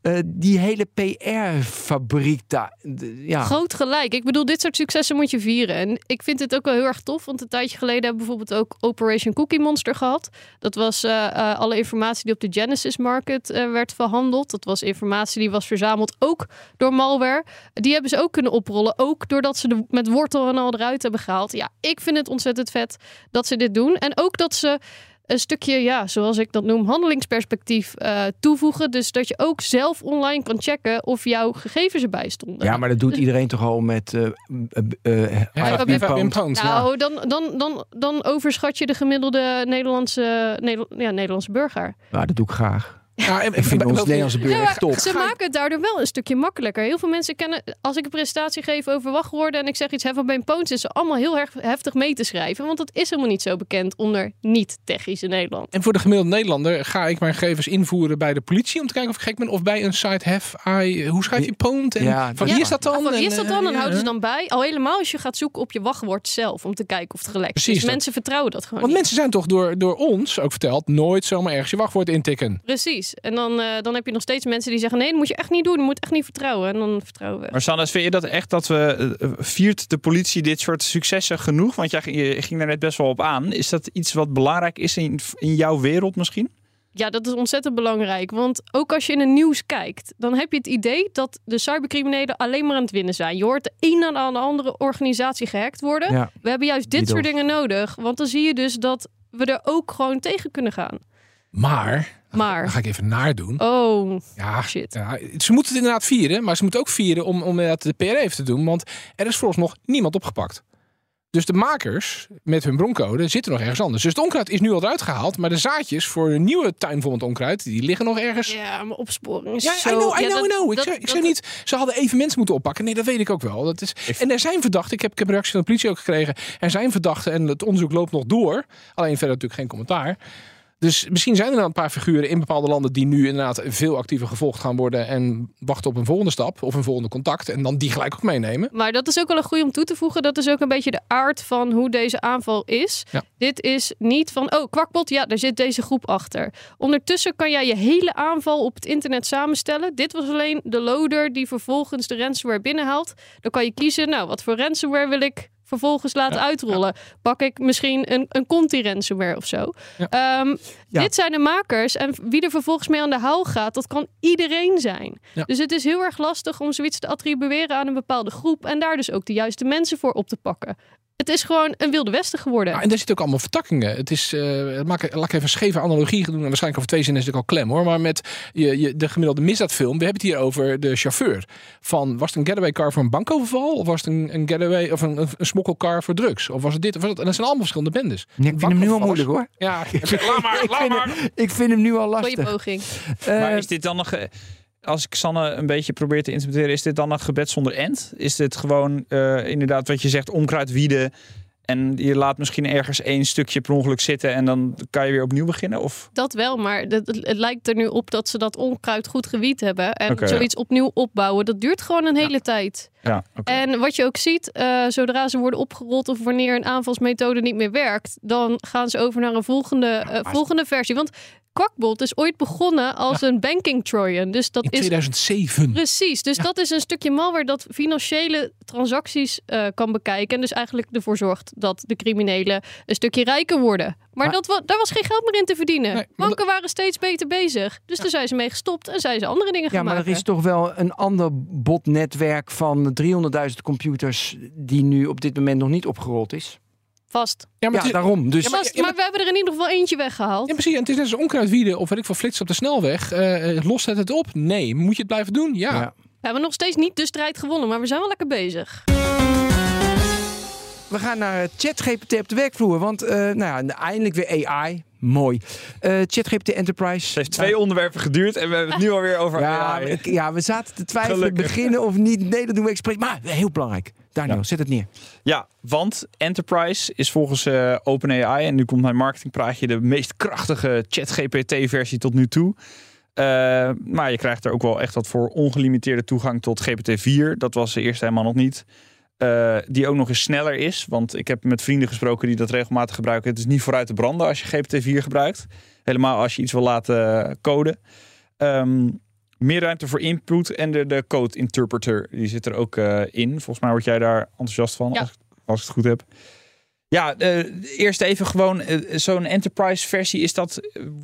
Eh, die hele PR-fabriek daar. Ja. Groot gelijk. Ik bedoel, dit soort successen moet je vieren. En ik vind het ook wel heel erg tof. Want een tijdje geleden hebben we bijvoorbeeld ook Operation Cookie Monster gehad. Dat was eh, eh, alle informatie die op de Genesis Market werd verhandeld. Dat was informatie die was verzameld ook door malware. Die hebben ze ook kunnen oprollen. Ook doordat ze met wortel en al eruit hebben gehaald. Ja, ik vind het ontzettend vet dat ze dit doen. En ook dat ze een stukje, ja, zoals ik dat noem, handelingsperspectief eh, toevoegen. Dus dat je ook zelf online kan checken of jouw gegevens erbij stonden. ja, maar dat doet iedereen toch al met eh, eh, eh, Ja, Pound. Pound. Nou, dan, dan, dan, dan overschat je de gemiddelde Nederlandse, Neder- ja, Nederlandse burger. Ja, dat doe ik graag. Ja, en- Ik vind en- ons en- Nederlandse burger Ja, echt top. Ze maken het daardoor wel een stukje makkelijker. Heel veel mensen kennen, als ik een presentatie geef over wachtwoorden en ik zeg iets hebben bij een poont, is ze allemaal heel erg heftig mee te schrijven. Want dat is helemaal niet zo bekend onder niet-techische Nederland. En voor de gemiddelde Nederlander ga ik mijn gegevens invoeren bij de politie om te kijken of ik gek ben. Of bij een site have I, hoe schrijf je poont? En Ja, van ja. wie is dat dan? Van wie En, is dat dan? eh, En houden ze dan bij. Al helemaal als je gaat zoeken op je wachtwoord zelf om te kijken of het gelekt is. Precies Dus mensen vertrouwen dat gewoon Want niet. mensen zijn toch door, door ons ook verteld nooit zomaar ergens je wachtwoord intikken. Precies. En dan, eh, dan heb je nog steeds mensen die zeggen: nee, dat moet je echt niet doen. Je moet echt niet vertrouwen. En dan vertrouwen we. Maar Sannes, vind je dat echt dat we eh, viert de politie dit soort successen genoeg? Want jij, je ging daar net best wel op aan. Is dat iets wat belangrijk is in, in jouw wereld misschien? Ja, dat is ontzettend belangrijk. Want ook als je in het nieuws kijkt, dan heb je het idee dat de cybercriminelen alleen maar aan het winnen zijn. Je hoort de een aan de andere organisatie gehackt worden. Ja. We hebben juist dit Die soort doof. dingen nodig. Want dan zie je dus dat we er ook gewoon tegen kunnen gaan. Maar, dan Maar, ga ik even naar doen. oh, Ja, shit. ja, ze moeten het inderdaad vieren, maar ze moeten ook vieren om, om de PR even te doen. Want er is vooralsnog niemand opgepakt. Dus de makers met hun broncode zitten nog ergens anders. Dus het onkruid is nu al eruit gehaald, maar de zaadjes voor een nieuwe tuin vol met onkruid, die liggen nog ergens. Ja, maar opsporing is Ja, zo... I know, I Ja, know, dat- I know. Ik, dat- zeg, ik dat- zeg niet, ze hadden even mensen moeten oppakken. Nee, dat weet ik ook wel. Dat is, en er zijn verdachten. Ik heb, ik heb een reactie van de politie ook gekregen. Er zijn verdachten en het onderzoek loopt nog door. Alleen verder natuurlijk geen commentaar. Dus misschien zijn er dan een paar figuren in bepaalde landen die nu inderdaad veel actiever gevolgd gaan worden en wachten op een volgende stap of een volgende contact en dan die gelijk ook meenemen. Maar dat is ook wel een goede om toe te voegen. Dat is ook een beetje de aard van hoe deze aanval is. Ja. Dit is niet van, oh, kwakbot, ja, daar zit deze groep achter. Ondertussen kan jij je hele aanval op het internet samenstellen. Dit was alleen de loader die vervolgens de ransomware binnenhaalt. Dan kan je kiezen, nou, wat voor ransomware wil ik vervolgens laten uitrollen. Pak ik misschien een, een Conti ransomware of zo. Ja. Ehm, Ja. Dit zijn de makers en wie er vervolgens mee aan de haal gaat, dat kan iedereen zijn. Ja. Dus het is heel erg lastig om zoiets te attribueren aan een bepaalde groep en daar dus ook de juiste mensen voor op te pakken. Het is gewoon een wilde westen geworden. Ja, en daar zitten ook allemaal vertakkingen. Het is, eh, maak, laat ik even een scheve analogie doen. En waarschijnlijk over twee zinnen is het ook al klem hoor. Maar met je, je, de gemiddelde misdaadfilm. We hebben het hier over de chauffeur. Van, was het een getaway car voor een bankoverval? Of was het een, een getaway of een, smokkelcar voor drugs? Of was het dit of was dat? En dat zijn allemaal verschillende bendes. Ja, ik vind hem nu al moeilijk hoor. Ja, [laughs] laat maar, laat vind maar. hem, ik vind hem nu al Goeie lastig. poging. Eh, maar is dit dan nog... eh, Als ik Sanne een beetje probeer te interpreteren, is dit dan een gebed zonder end? Is dit gewoon eh, inderdaad wat je zegt, onkruid wieden en je laat misschien ergens één stukje per ongeluk zitten en dan kan je weer opnieuw beginnen? Of Dat wel, maar het, het lijkt er nu op dat ze dat onkruid goed gewied hebben. En zoiets opnieuw opbouwen, dat duurt gewoon een hele tijd. ja, oké. En wat je ook ziet, eh, zodra ze worden opgerold of wanneer een aanvalsmethode niet meer werkt, dan gaan ze over naar een volgende, eh, volgende versie. Want Quackbot is ooit begonnen als een banking trojan. Dus dat In is 2007. Precies, dus dat is een stukje malware dat financiële transacties eh, kan bekijken. En dus eigenlijk ervoor zorgt dat de criminelen een stukje rijker worden. Maar, Maar- dat, wa- daar was geen geld meer in te verdienen. Nee, Banken waren steeds beter bezig. Dus daar zijn ze mee gestopt en zijn ze andere dingen ja, gaan maar er is toch wel een ander botnetwerk van 300.000 computers die nu op dit moment nog niet opgerold is. Vast. Ja, maar Ja, is- daarom. Dus Ja, maar- we hebben er in ieder geval eentje weggehaald. Ja, precies. En het is net als onkruidwieden of weet ik veel flitsen op de snelweg. Eh, eh, lost het het op? Nee. Moet je het blijven doen? Ja. Ja. We hebben nog steeds niet de strijd gewonnen, maar we zijn wel lekker bezig. We gaan naar ChatGPT op de werkvloer. Want eh, nou ja, eindelijk weer AI. Mooi. Eh, ChatGPT Enterprise. Het heeft twee onderwerpen geduurd en we hebben het nu alweer over Ja, AI. ik- ja, we zaten te twijfelen. Gelukkig. Beginnen of niet. Nee, dat doen we expres. Maar heel belangrijk. Daniel, Ja. zet het neer. Ja, want Enterprise is volgens eh, OpenAI, en nu komt mijn marketingpraatje, de meest krachtige ChatGPT-versie tot nu toe. Eh, maar je krijgt er ook wel echt wat voor ongelimiteerde toegang tot GPT-4. Dat was eerst helemaal nog niet. Eh, die ook nog eens sneller is. Want ik heb met vrienden gesproken die dat regelmatig gebruiken. Het is niet vooruit te branden als je GPT-4 gebruikt. Helemaal als je iets wil laten coden. Ehm, Meer ruimte voor input en de, de code interpreter, die zit er ook eh, in. Volgens mij word jij daar enthousiast van, Ja. als, ik- als ik het goed heb. Ja, eh, eerst even gewoon zo'n enterprise versie. Is dat,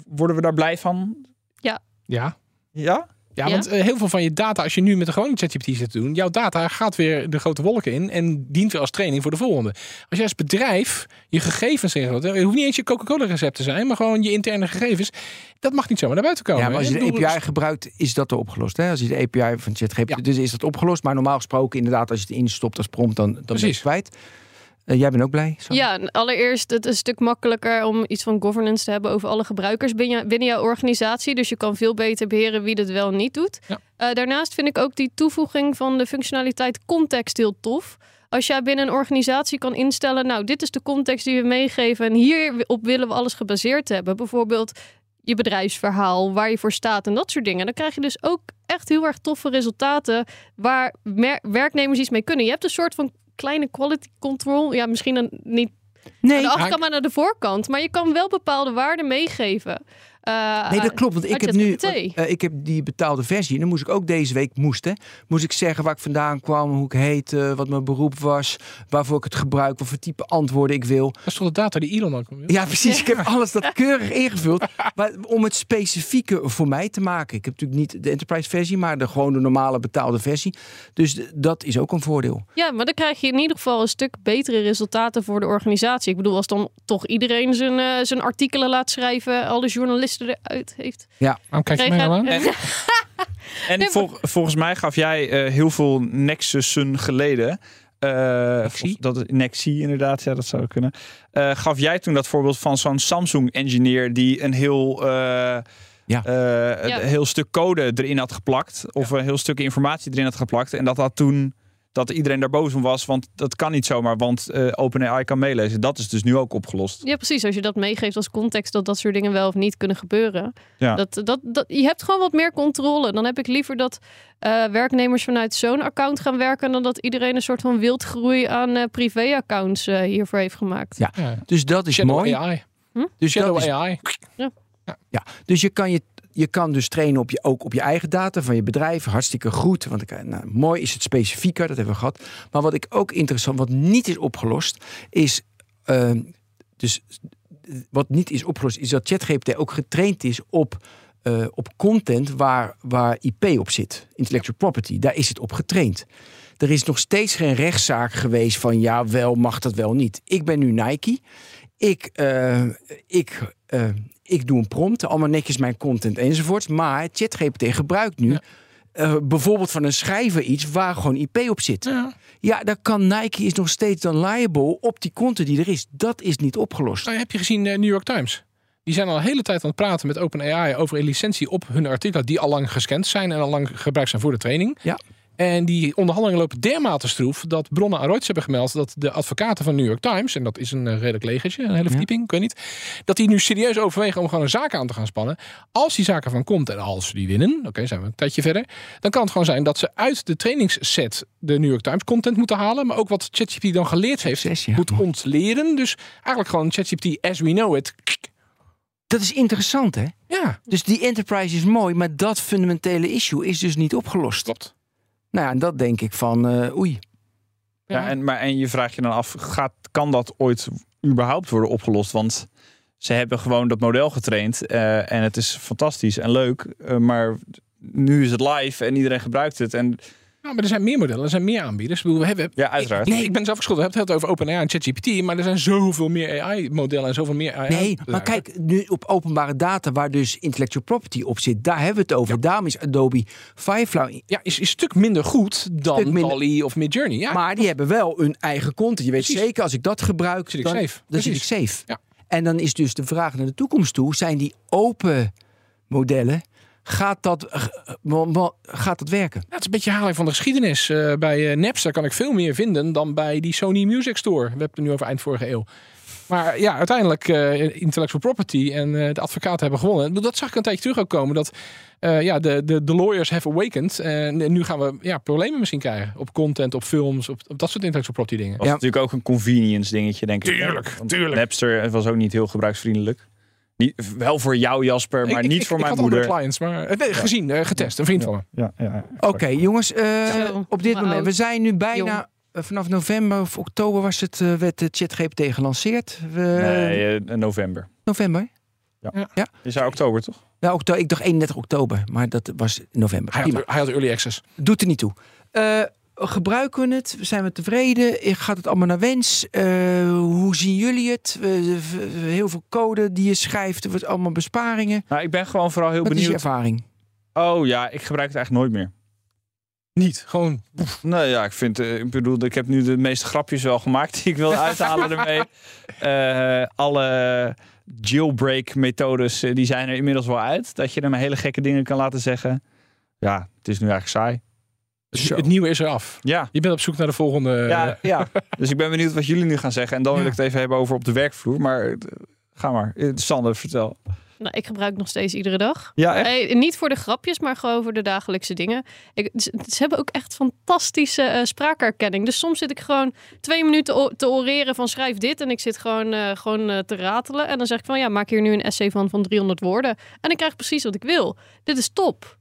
worden we daar blij van? Ja. Ja? Ja, Ja. want eh, heel veel van je data, als je nu met de gewone ChatGPT zit te doen, jouw data gaat weer de grote wolken in en dient weer als training voor de volgende. Als jij als bedrijf je gegevens ingaat, het hoeft niet eens je Coca-Cola recept te zijn, maar gewoon je interne gegevens, dat mag niet zomaar naar buiten komen. Ja, maar als je de API gebruikt, is dat er opgelost. Hè? Als je de API van ChatGPT, Ja. dus is dat opgelost. Maar normaal gesproken, inderdaad, als je het instopt als prompt, dan, dan ben je het kwijt. Eh, jij bent ook blij? Sam? Ja, allereerst het is een stuk makkelijker om iets van governance te hebben over alle gebruikers binnen, binnen jouw organisatie. Dus je kan veel beter beheren wie dit wel en niet doet. Ja. Eh, daarnaast vind ik ook die toevoeging van de functionaliteit context heel tof. Als jij binnen een organisatie kan instellen, nou, dit is de context die we meegeven en hierop willen we alles gebaseerd hebben. Bijvoorbeeld je bedrijfsverhaal, waar je voor staat en dat soort dingen. Dan krijg je dus ook echt heel erg toffe resultaten waar mer- werknemers iets mee kunnen. Je hebt een soort van kleine quality control. Ja, misschien een, niet Nee, aan de achterkant, maar naar de voorkant. Maar je kan wel bepaalde waarden meegeven. Eh, Nee, dat klopt. Want ik heb nu eh, ik heb die betaalde versie. En dan moest ik ook deze week moest, hè, moest ik zeggen waar ik vandaan kwam, hoe ik heette, wat mijn beroep was, waarvoor ik het gebruik, wat voor type antwoorden ik wil. Dat is toch de data die Elon ook? Ja, precies. Ik heb alles dat [laughs] keurig ingevuld. Maar om het specifieke voor mij te maken. Ik heb natuurlijk niet de enterprise versie, maar de gewoon de normale betaalde versie. Dus dat is ook een voordeel. Ja, maar dan krijg je in ieder geval een stuk betere resultaten voor de organisatie. Ik bedoel, als dan toch iedereen zijn, eh, zijn artikelen laat schrijven, alle journalisten eruit heeft. Waarom kijk je mij nou aan? En, en Nee, vol- volgens mij gaf jij eh, heel veel Nexussen geleden. eh, Nexie? dat is Nexie inderdaad, ja, dat zou kunnen. Eh, gaf jij toen dat voorbeeld van zo'n Samsung-engineer die een heel, eh, Ja. eh, Ja. een heel stuk code erin had geplakt, of een heel stuk informatie erin had geplakt, en dat dat toen dat iedereen daar boos om was, want dat kan niet zomaar, want eh OpenAI kan meelezen. Dat is dus nu ook opgelost. Ja, precies. Als je dat meegeeft als context dat dat soort dingen wel of niet kunnen gebeuren. Ja. Dat, dat, dat, je hebt gewoon wat meer controle. Dan heb ik liever dat eh, werknemers vanuit zo'n account gaan werken... dan dat iedereen een soort van wildgroei aan eh, privé-accounts eh, hiervoor heeft gemaakt. Ja. Ja. Dus dat is Shadow mooi. AI. Dus, Shadow dat is, AI. ja. dus je kan je je kan dus trainen op je, ook op je eigen data van je bedrijf. Hartstikke goed. Want ik, nou, mooi is het specifieker, dat hebben we gehad. Maar wat ik ook interessant, wat niet is opgelost, is. ehm, dus wat niet is opgelost, is dat ChatGPT ook getraind is op, eh, op content waar, waar IP op zit. Intellectual property. Daar is het op getraind. Er is nog steeds geen rechtszaak geweest van ja, wel mag dat wel niet. Ik ben nu Nike. Ik, eh, ik, eh, ik doe een prompt, allemaal netjes mijn content enzovoorts. Maar ChatGPT gebruikt nu Ja. eh, bijvoorbeeld van een schrijver iets waar gewoon IP op zit. Ja. Ja, dan kan Nike is nog steeds dan liable op die content die er is. Dat is niet opgelost. Nou, heb je gezien eh, New York Times? Die zijn al een hele tijd aan het praten met OpenAI over een licentie op hun artikelen die al lang gescand zijn en al lang gebruikt zijn voor de training. Ja. En die onderhandelingen lopen dermate stroef dat bronnen aan Reuters hebben gemeld dat de advocaten van New York Times, en dat is een eh, redelijk legertje, een hele verdieping, ik weet niet, dat die nu serieus overwegen om gewoon een zaak aan te gaan spannen. Als die zaak ervan komt en als ze die winnen, oké, zijn we een tijdje verder, dan kan het gewoon zijn dat ze uit de trainingsset de New York Times content moeten halen, maar ook wat ChatGPT dan geleerd heeft, Succes, ja. moet ontleren. Dus eigenlijk gewoon ChatGPT as we know it. Dat is interessant, hè? Ja, Dus die enterprise is mooi, maar dat fundamentele issue is dus niet opgelost. klopt. Nou ja, en dat denk ik van, eh, oei. Ja, en, maar, en je vraagt je dan af, gaat, kan dat ooit überhaupt worden opgelost? Want ze hebben gewoon dat model getraind eh, en het is fantastisch en leuk. eh, maar nu is het live en iedereen gebruikt het. En Nou, maar er zijn meer modellen, er zijn meer aanbieders. We hebben, ja, uiteraard. Ik, ik ben zelf geschuld. We hebben het over OpenAI en ChatGPT, maar er zijn zoveel meer AI-modellen en zoveel meer AI. Nee, maar kijk, nu op openbare data waar dus intellectual property op zit, daar hebben we het over. Daarom is Adobe Firefly. Ja, is, is een stuk minder goed dan minder. Of Midjourney. Ja, Maar die hebben wel hun eigen content. Je weet Precies. zeker, als ik dat gebruik, Zit ik dan, safe. dan zit ik safe. Ja. En dan is dus de vraag naar de toekomst toe, zijn die open modellen, gaat dat, eh, gaat dat werken? Ja, het is een beetje herhaling van de geschiedenis. Eh, bij eh, Napster kan ik veel meer vinden dan bij die Sony Music Store. We hebben het nu over eind vorige eeuw. Maar ja, uiteindelijk eh, intellectual property en eh, de advocaten hebben gewonnen. Dat zag ik een tijdje terug ook komen. Dat eh, ja, de, de, de lawyers have awakened. En nu gaan we ja, problemen misschien krijgen. Op content, op films, op, op dat soort intellectual property dingen. was Ja. natuurlijk ook een convenience dingetje, denk ik. Tuurlijk, Want tuurlijk. Napster was ook niet heel gebruiksvriendelijk. Niet, wel voor jou, Jasper, maar Ik- niet ik- voor ik mijn moeder. clients, maar eh, nee, gezien, eh, getest, een vriend van me. Ja, ja, Oké, jongens. eh, op dit moment. We zijn nu bijna. Jong. Vanaf november of oktober was het, eh, werd de ChatGPT gelanceerd. We, Nee, november. November? Je zei oktober, toch? Ja, oktober, ik dacht 31 oktober, maar dat was november. Hij had, hij had early access. Doet er niet toe. Gebruiken we het? Zijn we tevreden? Gaat het allemaal naar wens? Eh, hoe zien jullie het? Heel veel code die je schrijft, er wordt allemaal besparingen. Nou, ik ben gewoon vooral heel Wat is je benieuwd. ervaring? Oh ja, ik gebruik het eigenlijk nooit meer. Niet, gewoon Nee, ja, ik vind, eh, ik bedoel, ik heb nu de meeste grapjes wel gemaakt die ik wil [laughs] uithalen ermee. Eh, alle jailbreak methodes, die zijn er inmiddels wel uit. Dat je er maar hele gekke dingen kan laten zeggen. Ja, het is nu eigenlijk saai. Dus het nieuwe is eraf. Ja, Je bent op zoek naar de volgende. ja, ja. [laughs] Dus ik ben benieuwd wat jullie nu gaan zeggen. En dan wil ik het even hebben over op de werkvloer. Maar eh, ga maar. Eh, Sander, vertel. Nou, ik gebruik nog steeds iedere dag. Ja, niet voor de grapjes, maar gewoon voor de dagelijkse dingen. Ik, ze, ze hebben ook echt fantastische eh, spraakherkenning. Dus soms zit ik gewoon twee minuten te oreren van schrijf dit. En ik zit gewoon, eh, gewoon eh, te ratelen. En dan zeg ik van ja, maak hier nu een essay van van 300 woorden. En ik krijg precies wat ik wil. Dit is top.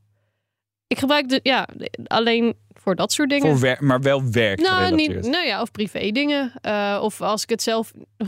Ik gebruik de, ja, alleen voor dat soort dingen. Voor werk, maar wel werk nou, niet, nou ja, of privé dingen. Eh, of als ik het zelf... [laughs]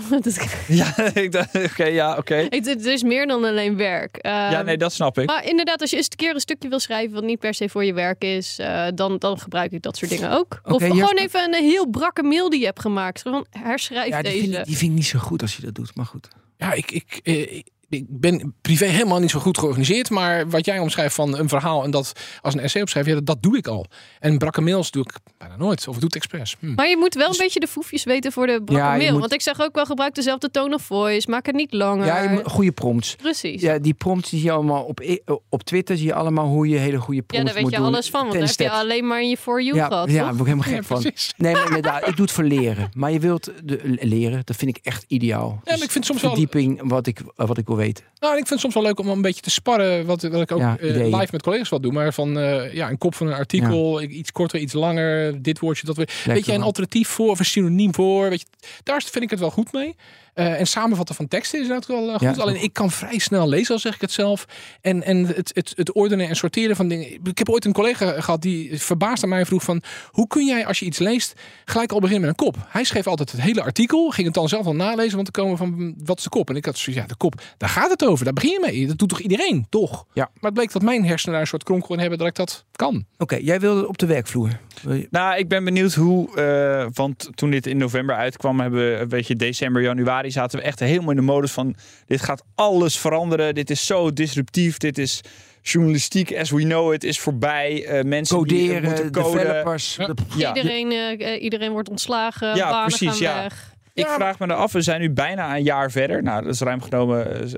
Ja, [laughs] ik dacht, oké, ja, oké. het, het is meer dan alleen werk. Ja, Ehm, nee, dat snap ik. Maar inderdaad, als je eens een keer een stukje wil schrijven wat niet per se voor je werk is, eh, dan, dan gebruik ik dat soort dingen ook. Of gewoon even een heel brakke mail die je hebt gemaakt. Gewoon herschrijf Ja, die deze. vind, ik, die vind ik niet zo goed als je dat doet, maar goed. Ja, ik, ik, eh, ik- ik ben privé helemaal niet zo goed georganiseerd. Maar wat jij omschrijft van een verhaal en dat als een essay opschrijven, ja, dat, doe ik al. En brakke mails doe ik bijna nooit. Of ik doe het expres. Hm. Maar je moet wel een beetje de foefjes weten voor de brakke Ja, mail. moet- Want ik zeg ook wel, gebruik dezelfde tone of voice. Maak het niet langer. Ja, moet- goede prompts. Precies. Ja, Ja, die prompts die zie je allemaal op, op Twitter. Zie je allemaal hoe je hele goede prompts daar weet moet je doen. alles van. Want daar heb je alleen maar in je For You ja, gehad, ja, daar word ik helemaal gek Ja, van. Nee, maar inderdaad, ik doe het voor leren. Maar je wilt de, leren, dat vind ik echt ideaal. Ja, maar ik vind soms wel. Verdieping, wat ik, wat ik wil weten. Nou, ik vind het soms wel leuk om een beetje te sparren. Wat, wat ik ook Ja, eh, live met collega's wat doe. Maar van eh, ja, een kop van een artikel. Iets korter, iets langer. Dit woordje, dat woordje. Weet jij een alternatief voor of een synoniem voor? Weet je, daar vind ik het wel goed mee. Eh, en samenvatten van teksten is inderdaad wel eh, goed. Ja, Alleen ik kan vrij snel lezen, al zeg ik het zelf. En, en het, het, het ordenen en sorteren van dingen. Ik heb ooit een collega gehad die verbaasd aan mij vroeg van... hoe kun jij als je iets leest gelijk al beginnen met een kop? Hij schreef altijd het hele artikel. Ging het dan zelf al nalezen, want te komen van wat is de kop? En ik had zoiets, ja, de kop, daar gaat het over. Daar begin je mee. Dat doet toch iedereen, toch? Ja. Maar het bleek dat mijn hersenen daar een soort kronkel in hebben dat ik dat kan. Oké, jij wilde op de werkvloer. Je- Nou, ik ben benieuwd hoe, eh, want toen dit in november uitkwam, hebben we, weet je, december, januari zaten we echt helemaal in de modus van, dit gaat alles veranderen, dit is zo disruptief, dit is journalistiek as we know it, is voorbij, Eh, mensen die Coderen, moeten coden. developers. Ja. de- Ja. Iedereen, eh, iedereen wordt ontslagen, Ja, banen precies, gaan ja. weg. Ik Ja, vraag me dan af, we zijn nu bijna een jaar verder, nou, dat is ruim genomen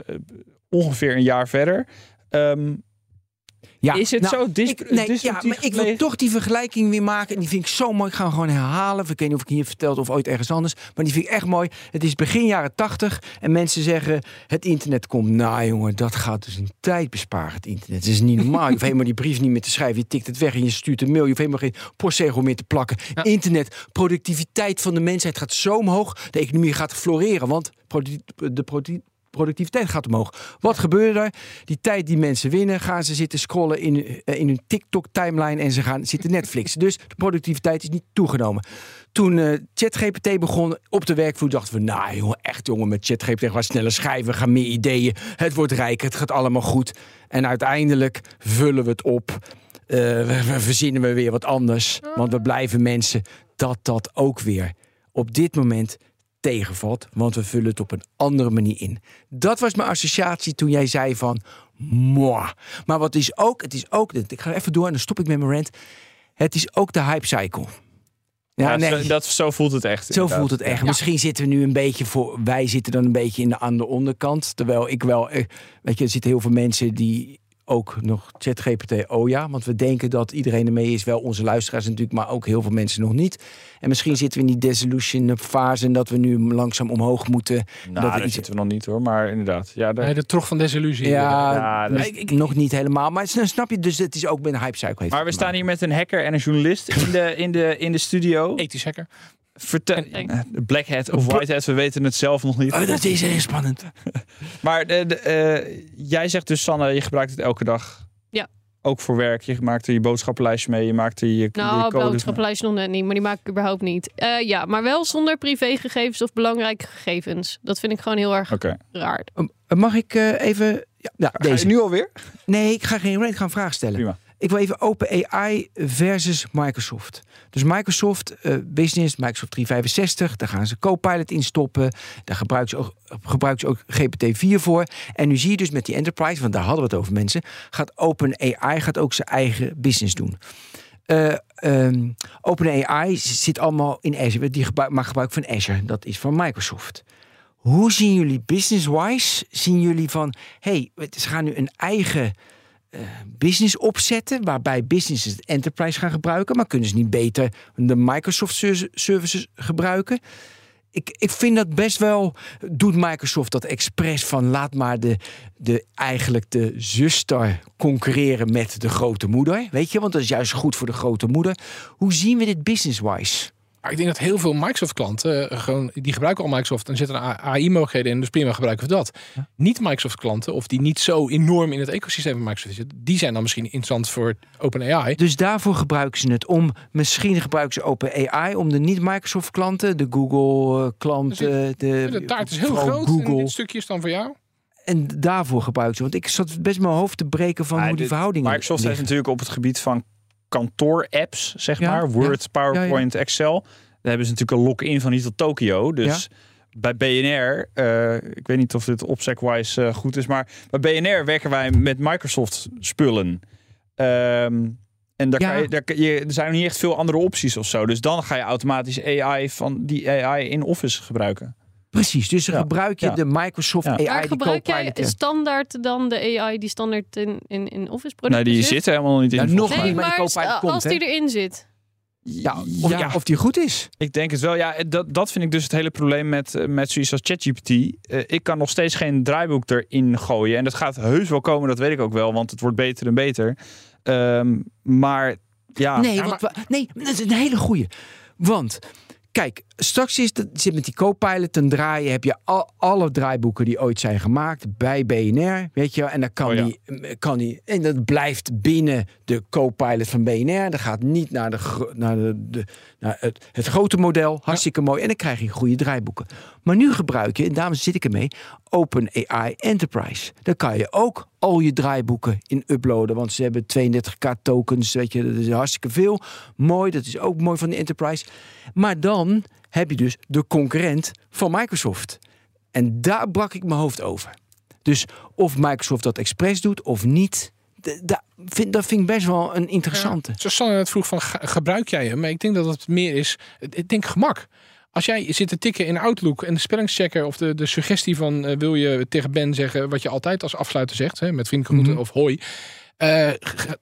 ongeveer een jaar verder. Ehm, Ja, is het nou, zo dis ik, nee, ja, maar ik wil toch die vergelijking weer maken. En die vind ik zo mooi. Ik ga hem gewoon herhalen. Ik weet niet of ik hier verteld of ooit ergens anders. Maar die vind ik echt mooi. Het is begin jaren tachtig. En mensen zeggen, het internet komt. Nou jongen, dat gaat dus een tijd besparen, het internet. Het is niet normaal. Je hoeft helemaal die brief niet meer te schrijven. Je tikt het weg en je stuurt een mail. Je hoeft helemaal geen postzegel meer te plakken. Ja. Internet, productiviteit van de mensheid gaat zo omhoog. De economie gaat floreren. Want de productiviteit gaat omhoog. Wat gebeurde er? Die tijd die mensen winnen, gaan ze zitten scrollen in, eh, in hun TikTok-timeline en ze gaan zitten Netflix. Dus de productiviteit is niet toegenomen. Toen eh, ChatGPT begon op de werkvloer, dachten we, nou jongen, echt jongen, met ChatGPT gaan we sneller schrijven, we gaan meer ideeën, het wordt rijker, het gaat allemaal goed. En uiteindelijk vullen we het op. Eh, we, we verzinnen we weer wat anders, want we blijven mensen dat dat ook weer op dit moment tegenvalt, want we vullen het op een andere manier in. Dat was mijn associatie toen jij zei van, moi. Maar wat is ook, het is ook, ik ga even door en dan stop ik met mijn rant. Het is ook de hype cycle. Ja, Ja, nee. zo, dat, zo voelt het echt. Zo inderdaad. voelt het echt. Misschien zitten we nu een beetje voor. Wij zitten dan een beetje in de, aan de onderkant. Terwijl ik wel. eh, Weet je, er zitten heel veel mensen die ook nog ChatGPT. Oh ja, want we denken dat iedereen ermee is. Wel onze luisteraars natuurlijk, maar ook heel veel mensen nog niet. En misschien zitten we in die dissolution fase. En dat we nu langzaam omhoog moeten. Nou, dat daar iets- zitten we nog niet hoor, maar inderdaad. Ja, daar- Nee, de trog van desillusie. Ja, Ja, dat- Ik- ik- nog niet helemaal. Maar snap je, dus het is ook met een hype cycle. heeft Maar we staan hier met een hacker en een journalist in de, in de, in de studio. Ethisch hacker. Vertel, En- eh, Black Hat of White Hat, we weten het zelf nog niet. Oh, dat is heel spannend. [laughs] Maar de, de, eh, jij zegt dus, Sanne, je gebruikt het elke dag. Ja. Ook voor werk. Je maakt er je boodschappenlijstje mee. Je maakt er je, je Nou, codes mee. boodschappenlijst nog net niet, maar die maak ik überhaupt niet. Eh, ja, maar wel zonder privégegevens of belangrijke gegevens. Dat vind ik gewoon heel erg raar. Um, Mag ik eh, even... Ja, ja, Ga je deze. nu alweer? Nee, ik ga geen ik ga een vraag stellen. Prima. Ik wil even OpenAI versus Microsoft. Dus Microsoft eh, Business, Microsoft 365, daar gaan ze Copilot in stoppen. Daar gebruiken ze, ook, gebruiken ze ook GPT-4 voor. En nu zie je dus met die enterprise, want daar hadden we het over mensen, gaat OpenAI gaat ook zijn eigen business doen. Eh ehm, OpenAI zit allemaal in Azure. Die maakt gebruik van Azure. Dat is van Microsoft. Hoe zien jullie business-wise? Zien jullie van, hey, ze gaan nu een eigen business opzetten, waarbij businesses het enterprise gaan gebruiken, maar kunnen ze niet beter de Microsoft ser- services gebruiken? Ik, ik vind dat best wel. Doet Microsoft dat expres van laat maar de, de eigenlijk de zuster concurreren met de grote moeder? Weet je, want dat is juist goed voor de grote moeder. Hoe zien we dit business-wise? Maar ik denk dat heel veel Microsoft-klanten eh, gewoon die gebruiken al Microsoft en zitten AI-mogelijkheden in. Dus prima gebruiken we dat. Niet Microsoft-klanten of die niet zo enorm in het ecosysteem van Microsoft zitten, die zijn dan misschien interessant voor OpenAI. Dus daarvoor gebruiken ze het om. Misschien gebruiken ze OpenAI om de niet-Microsoft-klanten, de Google-klanten, de, De taart is heel groot. En Google. dit stukje is dan voor jou. En daarvoor gebruiken ze. Want ik zat best mijn hoofd te breken van Ja, hoe die dit- verhoudingen. Microsoft heeft natuurlijk op het gebied van kantoor-apps, zeg Ja, maar. Word, ja. PowerPoint, Excel. Daar hebben ze natuurlijk een lock-in van niet tot Tokio. Dus bij BNR, eh, ik weet niet of dit opsec-wise eh, goed is, maar bij BNR werken wij met Microsoft spullen. Ehm, en daar, kan je, daar, kan je, er zijn niet echt veel andere opties of zo. Dus dan ga je automatisch AI van die AI in Office gebruiken. Precies, dus dan gebruik je ja. de Microsoft Ja. AI Maar gebruik jij standaard dan de AI die standaard in, in, in Office producten Nee, die zit? zit er helemaal niet in. Volgens nog. Nee, niet, maar die maar komt, als hè? die erin zit. Ja, of, ja. of die goed is. Ik denk het wel. Ja, dat, dat vind ik dus het hele probleem met, eh, met zoiets als ChatGPT. Eh, ik kan nog steeds geen draaiboek erin gooien. En dat gaat heus wel komen, dat weet ik ook wel. Want het wordt beter en beter. Ehm, maar ja, nee, Ja, want we- nee, dat is een hele goeie. Want, kijk, straks is het, zit met die Copilot ten draaien. Heb je al, alle draaiboeken die ooit zijn gemaakt bij BNR. Weet je, wel, en dan kan, Oh ja. die, kan die. En dat blijft binnen de Copilot van BNR. Dat gaat niet naar, de, naar, de, de, naar het, het grote model. Hartstikke mooi. En dan krijg je goede draaiboeken. Maar nu gebruik je, en daarom zit ik ermee, OpenAI Enterprise. Daar kan je ook al je draaiboeken in uploaden. Want ze hebben 32k tokens. Weet je, dat is hartstikke veel. Mooi, dat is ook mooi van de Enterprise. Maar dan heb je dus de concurrent van Microsoft. En daar brak ik mijn hoofd over. Dus of Microsoft dat expres doet of niet. d- da- vind, dat vind ik best wel een interessante. Ja, zoals Sanne net vroeg van ge- gebruik jij hem? Maar ik denk dat het meer is, ik denk gemak. Als jij zit te tikken in Outlook en de spellingschecker of de, de suggestie van eh, wil je tegen Ben zeggen wat je altijd als afsluiter zegt, hè, met vriendelijke groeten of hoi. Eh,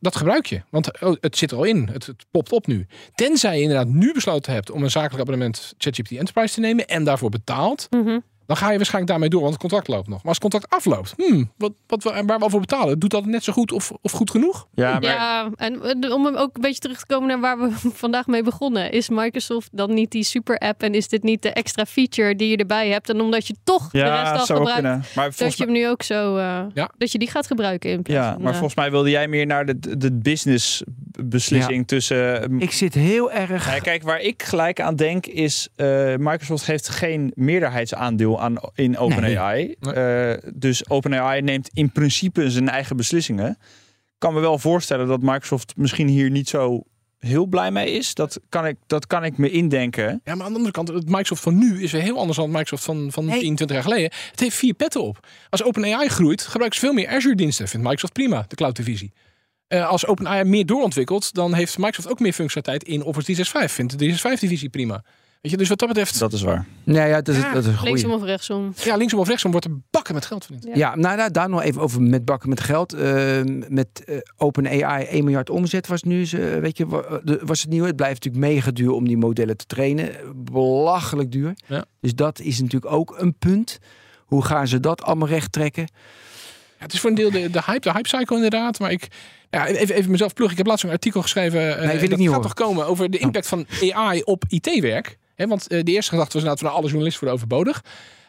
dat gebruik je, want oh, het zit er al in. Het, het popt op nu. Tenzij je inderdaad nu besloten hebt om een zakelijk abonnement ChatGPT Enterprise te nemen en daarvoor betaalt, Mhm. Dan ga je waarschijnlijk daarmee door, want het contract loopt nog. Maar als het contract afloopt, hmm, wat, wat we, waar we al voor betalen, doet dat net zo goed of, of goed genoeg? ja, maar Ja, en om hem ook een beetje terug te komen naar waar we [laughs] vandaag mee begonnen. Is Microsoft dan niet die super app en is dit niet de extra feature die je erbij hebt? En omdat je toch de rest ja, al zou gebruikt, kunnen. Maar dat je hem nu ook zo, eh, Ja. dat je die gaat gebruiken in plaats ja, van, maar eh, volgens mij wilde jij meer naar de, de business beslissing tussen eh, Ik zit heel erg. Ja, kijk, waar ik gelijk aan denk is... eh, Microsoft heeft geen meerderheidsaandeel aan, in OpenAI. Nee. Eh, dus OpenAI neemt in principe zijn eigen beslissingen. Ik kan me wel voorstellen dat Microsoft misschien hier niet zo heel blij mee is. Dat kan ik, dat kan ik me indenken. Ja, maar aan de andere kant, het Microsoft van nu is weer heel anders dan het Microsoft van, van Nee. 10, 20 jaar geleden. Het heeft vier petten op. Als OpenAI groeit, gebruiken ze veel meer Azure-diensten. Vindt Microsoft prima, de cloud-divisie. Eh, als OpenAI meer doorontwikkelt, dan heeft Microsoft ook meer functionaliteit in Office 365. Vindt de 365-divisie prima. Weet je, dus wat dat betreft, Dat is waar. Nee, ja, dat is, Ja, dat is linksom of rechtsom. ja, linksom of rechtsom wordt er bakken met geld verdiend. Ja. Ja, nou, nou, daar nog even over met bakken met geld. Eh, met eh, OpenAI 1 miljard omzet was nu, ze, weet je, de- was het nieuw. Het blijft natuurlijk mega duur om die modellen te trainen. Belachelijk duur. Ja. Dus dat is natuurlijk ook een punt. Hoe gaan ze dat allemaal recht trekken? Ja, het is voor een deel de, de hype, de hype cycle inderdaad. Maar ik, ja, even, even mezelf pluggen. Ik heb laatst een artikel geschreven. eh, wil ik dat niet gaat toch komen over de impact van AI op IT-werk. Want eh, de eerste gedachte was inderdaad van nou, alle journalisten worden overbodig.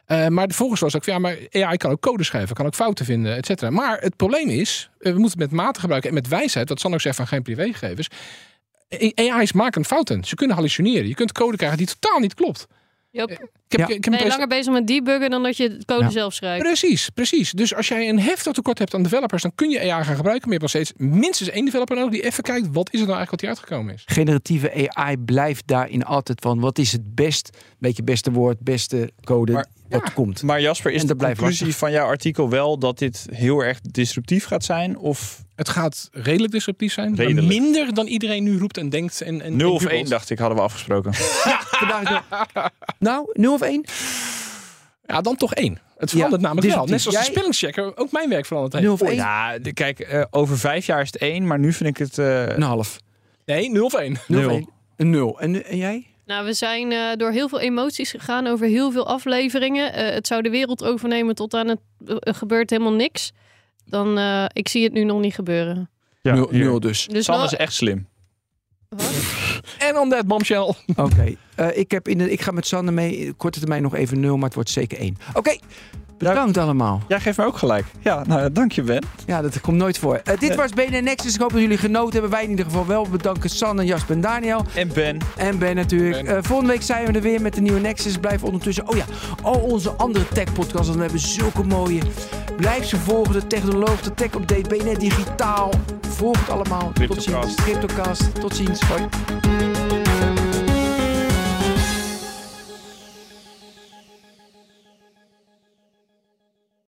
Eh, maar de volgens was ook, ja, maar AI kan ook code schrijven, kan ook fouten vinden, et cetera. Maar het probleem is, eh, we moeten het met mate gebruiken en met wijsheid, wat Sander ook zegt van geen privégegevens. AI's maken fouten. Ze kunnen hallucineren. Je kunt code krijgen die totaal niet klopt. Joop. Ik heb, Ja. ik heb Ben je langer bezig met debuggen dan dat je het code Ja. zelf schrijft? Precies, precies. Dus als jij een heftig tekort hebt aan developers, dan kun je AI gaan gebruiken. Maar je hebt nog steeds minstens één developer nodig die even kijkt, wat is het nou eigenlijk wat hier uitgekomen is. Generatieve AI blijft daarin altijd van wat is het best, beetje beste woord, beste code Maar- wat ja. komt. Maar Jasper, is de conclusie lastig. van jouw artikel wel dat dit heel erg disruptief gaat zijn? Of Het gaat redelijk disruptief zijn. maar Redelijk. minder dan iedereen nu roept en denkt. En, en, 0 en of jubelt. 1 dacht ik, hadden we afgesproken. [laughs] Nou, 0 of 1? Ja, dan toch één. Het verandert Ja, namelijk wel. Net zoals de spellingschecker ook mijn werk veranderd heeft. 0 of 1? Ja, de- kijk, eh, over vijf jaar is het 1, maar nu vind ik het... eh, Een half. Nee, 0 of 1. 0 of Nul. 1. Een 0. En, en jij? Nou, we zijn eh, door heel veel emoties gegaan over heel veel afleveringen. Eh, het zou de wereld overnemen tot aan het gebeurt helemaal niks. Dan, eh, ik zie het nu nog niet gebeuren. ja, 0 hier. dus. Dus Sam wel- is echt slim. En on that bombshell. Oké. Eh, ik, heb in de, ik ga met Sander mee. Korte termijn nog even 0, maar het wordt zeker 1. Oké. Bedankt allemaal. Jij geeft me ook gelijk. Ja, nou, dank je Ben. Ja, dat komt nooit voor. Eh, dit Nee. was BNN Nexus. Ik hoop dat jullie genoten hebben. Wij in ieder geval wel. Bedanken Sander, Jasper en Daniel. En Ben. En Ben natuurlijk. Ben. Eh, volgende week zijn we er weer met de nieuwe Nexus. Blijf ondertussen... Oh ja, al onze andere tech-podcasts. Want we hebben zulke mooie. Blijf ze volgen. De Technoloog, de Tech Update, BNN Digitaal. Volg het allemaal. Tot ziens. Cryptocast. Cryptocast. Tot ziens. Hoi.